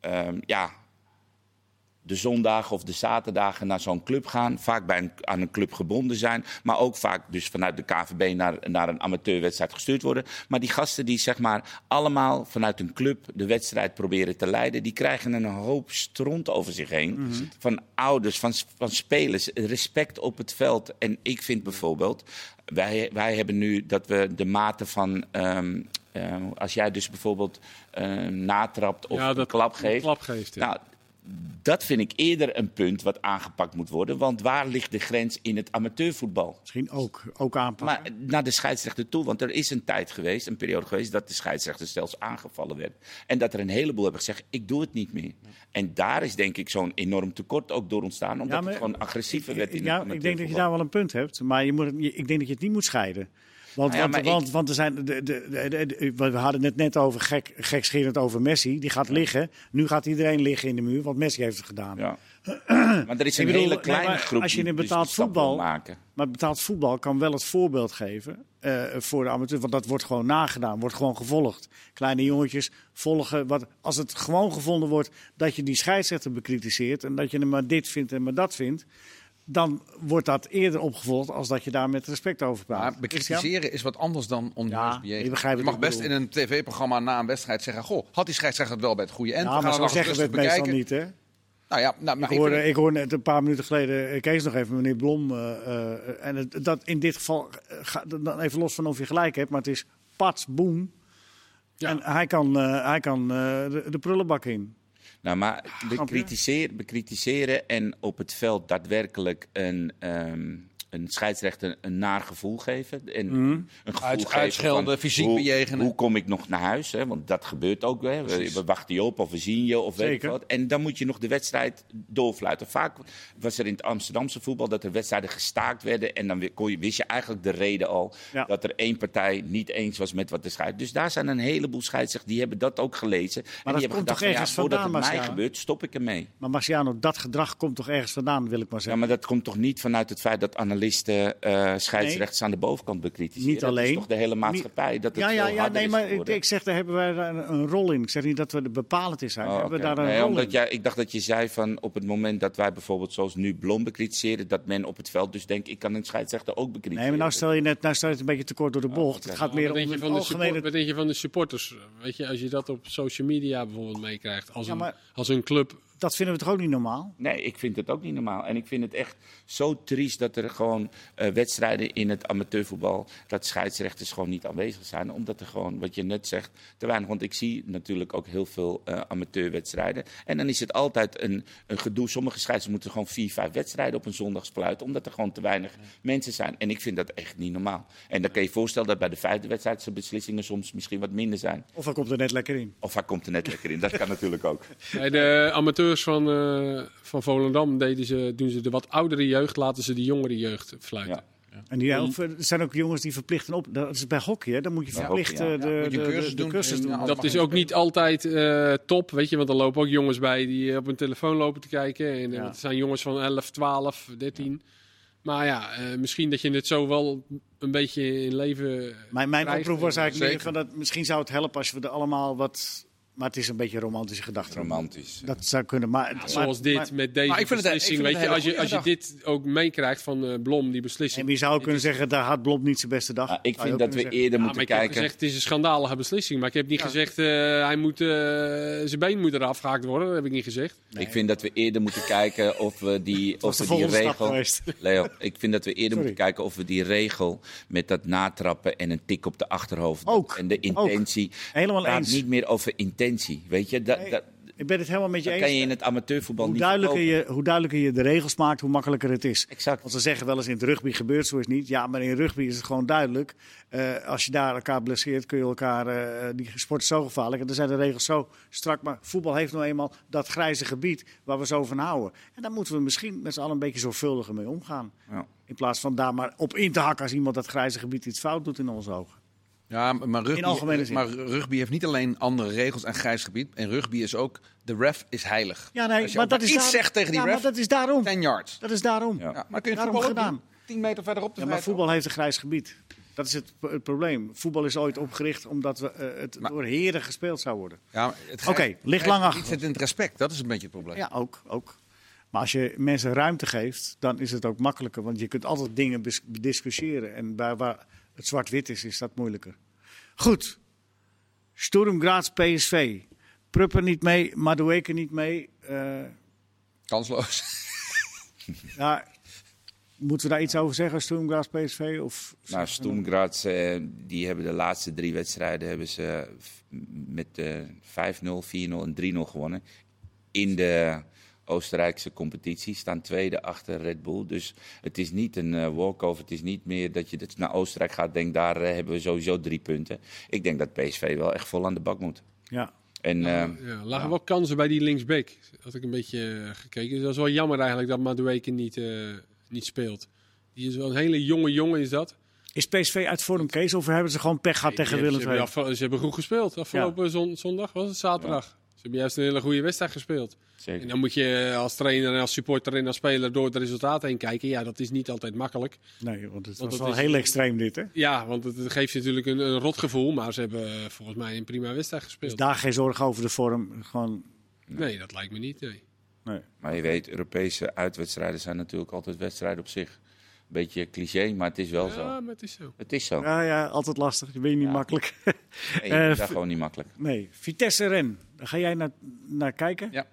um, ja, de zondagen of de zaterdagen naar zo'n club gaan. Vaak bij een, aan een club gebonden zijn. Maar ook vaak dus vanuit de KVB naar, naar een amateurwedstrijd gestuurd worden. Maar die gasten die zeg maar allemaal vanuit een club de wedstrijd proberen te leiden. Die krijgen een hoop stront over zich heen. Mhm. Van ouders, van, van spelers. Respect op het veld. En ik vind bijvoorbeeld... Wij, wij hebben nu dat we de mate van... Um, als jij dus bijvoorbeeld uh, natrapt of ja, een klap geeft. Een klap geeft ja. nou, dat vind ik eerder een punt wat aangepakt moet worden. Want waar ligt de grens in het amateurvoetbal? Misschien ook, ook aanpakken. Maar naar de scheidsrechter toe. Want er is een tijd geweest, een periode geweest, dat de scheidsrechter zelfs aangevallen werd. En dat er een heleboel hebben gezegd, ik doe het niet meer. En daar is denk ik zo'n enorm tekort ook door ontstaan. Omdat het gewoon agressiever werd in ja, Ik denk dat je daar wel een punt hebt. Maar je moet, ik denk dat je het niet moet scheiden. Want, nou want, want, want, er zijn de, de, de, we hadden het net over gek, gekscherend over Messi. Die gaat liggen. Nu gaat iedereen liggen in de muur, want Messi heeft het gedaan. Ja. maar er is een hele kleine groep Als je in betaald voetbal maken. Maar betaald voetbal kan wel het voorbeeld geven uh, voor de amateur. Want dat wordt gewoon nagedaan, wordt gewoon gevolgd. Kleine jongetjes volgen. Wat, als het gewoon gevonden wordt dat je die scheidsrechter bekritiseert. En dat je hem maar dit vindt en maar dat vindt dan wordt dat eerder opgevolgd als dat je daar met respect over praat. Maar bekritiseren is wat anders dan onjuist Ja, je begrijpt je wat mag best in een tv-programma na een wedstrijd zeggen... Goh, had die scheidsrechter het wel bij het goede eind? ja, maar gaan zo zeggen we het rustig meestal bekijken. niet, hè? Nou ja, nou, maar Ik hoorde, ik hoorde net een paar minuten geleden eh, Kees nog even, meneer Blom. eh, eh, en het, dat in dit geval, ga- dan even los van of je gelijk hebt, maar het is pats, boem. Ja. En hij kan, eh, hij kan eh, de, de prullenbak in. Nou, maar bekritiseren, bekritiseren en op het veld daadwerkelijk een, ehm, een scheidsrechter een naar gevoel geven. En een gevoel Uit- geven uitschelden, van fysiek hoe, bejegenen. Hoe kom ik nog naar huis? Hè? Want dat gebeurt ook. Hè? We, we wachten je op of we zien je of weet ik wat. En dan moet je nog de wedstrijd doorfluiten. Vaak was er in het Amsterdamse voetbal dat er wedstrijden gestaakt werden. En dan kon je, wist je eigenlijk de reden al Ja. dat er één partij niet eens was met wat de scheidsrechter. Dus daar zijn een heleboel scheidsrechters die hebben dat ook gelezen. en dat die hebben komt toch gedacht, van, ja, ergens voordat vandaan, het mij Marciano? gebeurt, stop ik ermee. Maar Marciano, dat gedrag komt toch ergens vandaan, wil ik maar Ja, zeggen. maar dat komt toch niet vanuit het feit dat analisten eh scheidsrechters aan de bovenkant bekritiseren? Niet Dat alleen. is toch de hele maatschappij dat het ja, ja, ja, nee, is maar ik, zeg, daar hebben wij een, een rol in. Ik zeg niet dat we er bepalend in zijn. Oh, we hebben oké. daar een Nee, rol omdat in. jij, ik dacht dat je zei van op het moment dat wij bijvoorbeeld zoals nu Blom bekritiseren, dat men op het veld dus denkt, ik kan een scheidsrechter ook bekritiseren. Nee, maar nou stel je net, nou stel je het een beetje te kort door de bocht. oké. Het gaat wat meer om denk je het van de, algemene... wat denk je van de supporters? Weet je, als je dat op social media bijvoorbeeld meekrijgt, als, Ja, een, maar- als een club Dat vinden we toch ook niet normaal? Nee, ik vind het ook niet normaal. En ik vind het echt zo triest dat er gewoon eh, wedstrijden in het amateurvoetbal, dat scheidsrechters gewoon niet aanwezig zijn. Omdat er gewoon, wat je net zegt, te weinig. Want ik zie natuurlijk ook heel veel eh, amateurwedstrijden. En dan is het altijd een, een gedoe. Sommige scheidsrechters moeten gewoon vier, vijf wedstrijden op een zondag spluiten, omdat er gewoon te weinig mensen zijn. En ik vind dat echt niet normaal. En dan kan je je voorstellen dat bij de vijfde wedstrijd de beslissingen soms misschien wat minder zijn. Of hij komt er net lekker in. Of hij komt er net lekker in. Dat kan natuurlijk ook. Bij de amateurs van, eh, van Volendam deden ze, doen ze de wat oudere jeugd, laten ze de jongere jeugd fluiten. Ja. En die, of, er zijn ook jongens die verplichten op. Dat is bij hockey, hè? Dan moet je verplicht ja. eh, de, Ja, de, de, cursus de doen cursus Dat is ook niet altijd eh, top, weet je, want er lopen ook jongens bij die op hun telefoon lopen te kijken. En eh, Ja. het zijn jongens van 11, 12, 13. Maar ja, eh, misschien dat je het zo wel een beetje in leven. Mijn, mijn krijgt. oproep was eigenlijk meer van dat misschien zou het helpen als we er allemaal wat. Maar het is een beetje een romantische gedachte. Romantisch. Dat zou kunnen. Maar, maar- Zoals dit, maar- met deze Maar ik vind het- ik beslissing. het weet je, als je, als je dit ook meekrijgt van eh, Blom, die beslissing. en je zou kunnen zeggen, daar had Blom niet zijn beste dag. Ja, ik vind dat we zeggen. eerder Ja, moeten ik heb kijken. gezegd, het is een schandalige beslissing. Maar ik heb niet gezegd, eh, hij moet, eh, zijn been moet eraf gehaakt worden. Dat heb ik niet gezegd. Ik vind dat we eerder moeten kijken of we die, of we die regel. geweest. Leo, ik vind dat we eerder Sorry. moeten kijken of we die regel met dat natrappen en een tik op de achterhoofd. Ook, En de intentie. Helemaal gaat eens. niet meer over intentie. Weet je, dat, Nee, dat, Ik ben het helemaal met je eens. kan je in het amateurvoetbal hoe, niet duidelijker verkopen. je, hoe duidelijker je de regels maakt, hoe makkelijker het is. Exact. Want ze zeggen wel eens in het rugby gebeurt zo is niet. Ja, maar in rugby is het gewoon duidelijk. Eh, als je daar elkaar blesseert, kun je elkaar. eh, die sport is zo gevaarlijk. En dan zijn de regels zo strak. Maar voetbal heeft nou eenmaal dat grijze gebied waar we zo van houden. En daar moeten we misschien met z'n allen een beetje zorgvuldiger mee omgaan. Ja. In plaats van daar maar op in te hakken als iemand dat grijze gebied iets fout doet in onze ogen. Ja, maar rugby, In algemene zin. maar rugby heeft niet alleen andere regels en grijs gebied. En rugby is ook, de ref is heilig. Ja, nee, Als je maar dat is iets daar- zegt tegen die ja, ref, maar dat is daarom. 10 yards. Dat is daarom. Ja. Ja, maar kun je het Daarom voetbal ook gedaan. doen? 10 meter verderop te Ja, maar voetbal heeft een grijs gebied. Dat is het, het probleem. Voetbal is ooit opgericht omdat we, eh, het Maar- door heren gespeeld zou worden. Ja, Oké, grijs- ligt lang achter. zit in het respect, dat is een beetje het probleem. Ja, ook, ook. Maar als je mensen ruimte geeft, dan is het ook makkelijker. Want je kunt altijd dingen bes- discussiëren. En bij waar het zwart-wit is, is dat moeilijker. Goed. Sturm Graz PSV. Prupper niet mee, Madueke niet mee. Eh, Kansloos. ja, moeten we daar iets over zeggen, Sturm Graz PSV? Of Nou, Sturm Graz, eh, die hebben de laatste drie wedstrijden hebben ze f- met eh 5-0, 4-0 en 3-0 gewonnen. In de Oostenrijkse competitie staan tweede achter Red Bull. Dus het is niet een eh, walkover. Het is niet meer dat je dat naar Oostenrijk gaat. Denk daar eh, hebben we sowieso drie punten. Ik denk dat PSV wel echt vol aan de bak moet. Ja. En eh, Ja, lagen wel kansen bij die linksback. Had ik een beetje eh, gekeken. Dus dat is wel jammer eigenlijk dat Madueke niet, eh, niet speelt. Die is wel een hele jonge jongen, is dat. Is PSV uit vorm, Kees? Of hebben ze gewoon pech gehad tegen Willem II? ze, hebben, afge- ze hebben goed gespeeld. Afgelopen zon- zondag was het zaterdag. Ze hebben juist een hele goede wedstrijd gespeeld. zeker. En dan moet je als trainer en als supporter en als speler door het resultaat heen kijken. Ja, dat is niet altijd makkelijk. Nee, want het Want was wel is- heel extreem dit, hè? Ja, want het geeft je natuurlijk een, een rot gevoel. Maar ze hebben eh, volgens mij een prima wedstrijd Dus gespeeld. daar geen zorgen over de vorm. Gewoon, Nee, dat lijkt me niet. Nee. Nee. Maar je weet, Europese uitwedstrijden zijn natuurlijk altijd wedstrijden op zich. Beetje cliché, maar het is wel zo. Ja, maar het is zo. Het is zo. Ja, ja altijd lastig. Je weet niet makkelijk. Nee, uh, dat gewoon niet makkelijk. Nee. Vitesse Ren, ga jij naar, naar kijken? Ja.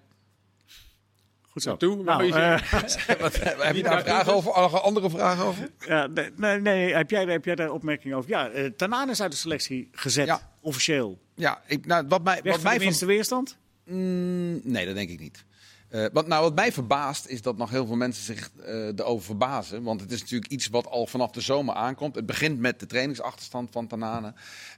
Goed zo. Toe, nou, uh, wat, heb je daar vragen over? Andere vragen over? Ja, nee, nee, heb, jij, heb jij daar opmerkingen over? Ja, uh, Tanane is uit de selectie gezet, ja. officieel. Ja, ik, nou, wat mij, Weg wat mij de minste van... weerstand? Mm, nee, dat denk ik niet. Uh, wat, nou, wat mij verbaast is dat nog heel veel mensen zich uh, erover verbazen. Want het is natuurlijk iets wat al vanaf de zomer aankomt. Het begint met de trainingsachterstand van Tanane.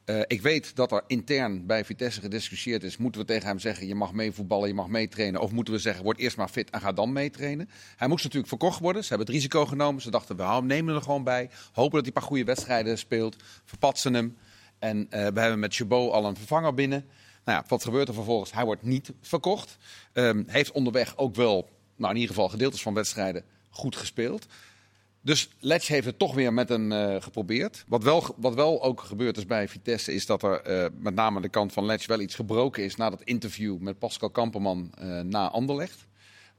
Uh, ik weet dat er intern bij Vitesse gediscussieerd is. Moeten we tegen hem zeggen, je mag meevoetballen, je mag meetrainen? Of moeten we zeggen, word eerst maar fit en ga dan meetrainen? Hij moest natuurlijk verkocht worden. Ze hebben het risico genomen. Ze dachten, we nemen er gewoon bij. Hopen dat hij een paar goede wedstrijden speelt. Verpatsen hem. En we hebben met Chabot al een vervanger binnen. Nou ja, wat gebeurt er vervolgens? Hij wordt niet verkocht. Um, heeft onderweg ook wel, nou in ieder geval gedeeltes van wedstrijden, goed gespeeld. Dus Letch heeft het toch weer met hem uh, geprobeerd. Wat wel, wat wel ook gebeurd is bij Vitesse, is dat er uh, met name aan de kant van Letch wel iets gebroken is na dat interview met Pascal Kamperman uh, na Anderlecht.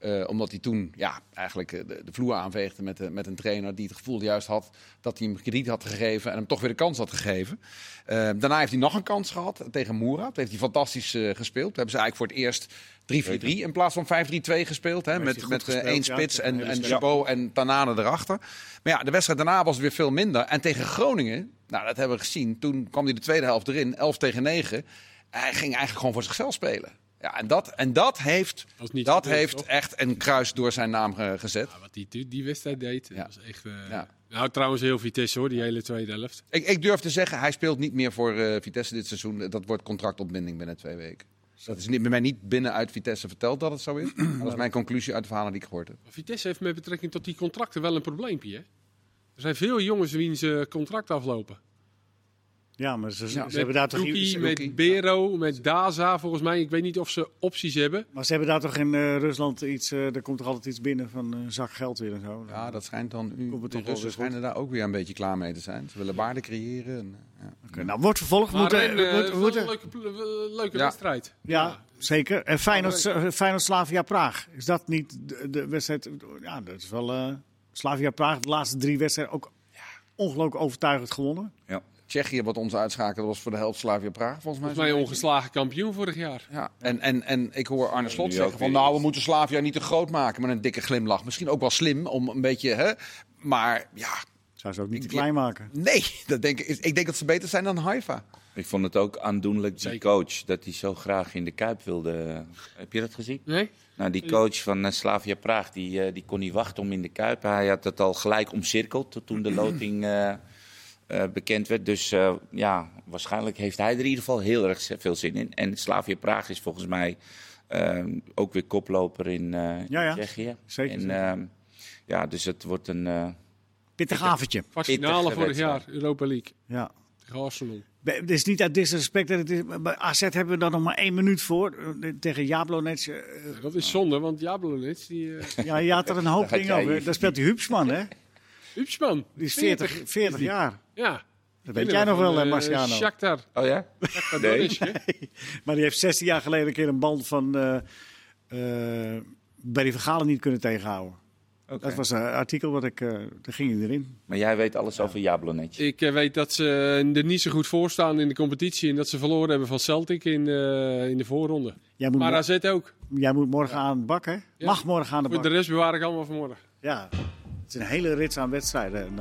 Uh, omdat hij toen ja, eigenlijk de, de vloer aanveegde met, de, met een trainer die het gevoel juist had dat hij hem krediet had gegeven en hem toch weer de kans had gegeven. Uh, daarna heeft hij nog een kans gehad tegen Moera. Dat heeft hij fantastisch uh, gespeeld. Toen hebben ze eigenlijk voor het eerst 3-4-3 in plaats van 5-3-2 gespeeld. Hè, met met één spits ja, en, en Chabot en Tanane erachter. Maar ja, de wedstrijd daarna was weer veel minder. En tegen Groningen, nou dat hebben we gezien. Toen kwam hij de tweede helft erin, 11 tegen 9. Hij ging eigenlijk gewoon voor zichzelf spelen. Ja, en dat, en dat heeft, dat, dat heeft toch? echt een kruis door zijn naam ge gezet. Ja, wat die, die wedstrijd deed, ja. was echt... Uh, ja. Nou, trouwens heel Vitesse hoor, die hele tweede helft. Ik, ik durf te zeggen, hij speelt niet meer voor uh, Vitesse dit seizoen. Dat wordt contractopbinding binnen twee weken. Dat is niet, bij mij niet binnen uit Vitesse verteld dat het zo is. dat is mijn conclusie uit de verhalen die ik gehoord heb. Vitesse heeft met betrekking tot die contracten wel een probleempje. Hè? Er zijn veel jongens wiens uh, contract aflopen. Ja, maar ze, ja, ze hebben daar toch... Rookie, met Bero, met Daza volgens mij. Ik weet niet of ze opties hebben. Maar ze hebben daar toch in uh, Rusland iets... Uh, er komt toch altijd iets binnen van een zak geld weer en zo. Ja, dat schijnt dan... U, de Russen schijnen daar ook weer een beetje klaar mee te zijn. Ze willen waarde creëren. En, ja. okay, nou, wordt vervolgd. Maar moeten, een, moet, een leuke, leuke ja. wedstrijd. Ja, ja, zeker. En Feyenoord, Feyenoord Slavia Praag. Is dat niet de, de wedstrijd... Ja, dat is wel... Slavia Praag, de laatste drie wedstrijden ook ongelooflijk overtuigend gewonnen. Ja. Tsjechië, wat ons uitschakelde, was voor de helft Slavia Praag. Volgens mij, volgens mij ongeslagen kampioen vorig jaar. Ja, en, en, en ik hoor Arne Slot zeggen van nou, we moeten Slavia niet te groot maken met een dikke glimlach. Misschien ook wel slim om een beetje, hè, maar ja. Zou ze ook niet te klein maken? Nee, dat denk ik, ik denk dat ze beter zijn dan Haifa. Ik vond het ook aandoenlijk, die coach, dat hij zo graag in de Kuip wilde. Heb je dat gezien? Nee. Nou, die coach van uh, Slavia Praag, die, uh, die kon niet wachten om in de Kuip. Hij had het al gelijk omcirkeld toen de loting... Uh, uh, bekend werd. Dus uh, ja, waarschijnlijk heeft hij er in ieder geval heel erg veel zin in. En Slavia Praag is volgens mij uh, ook weer koploper in uh, ja, ja. Tsjechië. Zeker. En, ja, dus het wordt een... pittig avondje. Finale vorig jaar, Europa League. Ja. Tegen Arsenal. Het is niet uit disrespect. Dat het is, bij AZ hebben we dan nog maar één minuut voor. Tegen Jablonec. Uh, ja, dat is zonde, want Jablonec... Die, uh... Ja, je had er een hoop dingen over. Daar speelt die Hupsman, hè? Hupsman. Die is 40, 40, 40 jaar. Ja. Dat weet jij nog wel, hè, Marciano? Uh, Shakhtar. Oh ja? nee. nee. Maar die heeft 16 jaar geleden een keer een band van uh, uh, Barry Vergalen niet kunnen tegenhouden. Okay. Dat was een artikel wat ik, uh, daar ging hij erin. Maar jij weet alles over Jablonec. Ik uh, weet dat ze er niet zo goed voor staan in de competitie en dat ze verloren hebben van Celtic in, uh, in de voorronde. maar AZ ook. Jij moet morgen aan de bak, hè? Ja. Mag morgen aan de bak. Voor de rest bewaar ik allemaal vanmorgen. Ja, het is een hele rits aan wedstrijden. En,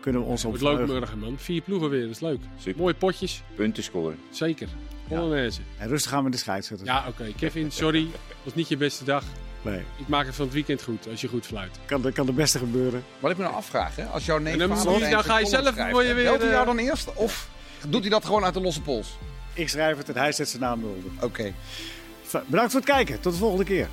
kunnen we ons op Het leuk morgen, man. Vier ploegen weer, dat is leuk. Super. Mooie potjes. Punten scoren. Zeker. Polonaise. Ja. En rustig gaan we de scheidsrechter. Ja, oké. Okay. Kevin, sorry. was niet je beste dag. Nee. Ik maak het van het weekend goed, als je goed fluit. Kan, kan de beste gebeuren. Wat ik me nou afvraag, hè? als jouw neef dan, dan, dan ga je zelf schrijft, je weer... Belt hij jou dan eerst of doet hij dat gewoon uit de losse pols? Ik schrijf het en hij zet zijn naam eronder. Oké. Okay. Bedankt voor het kijken. Tot de volgende keer.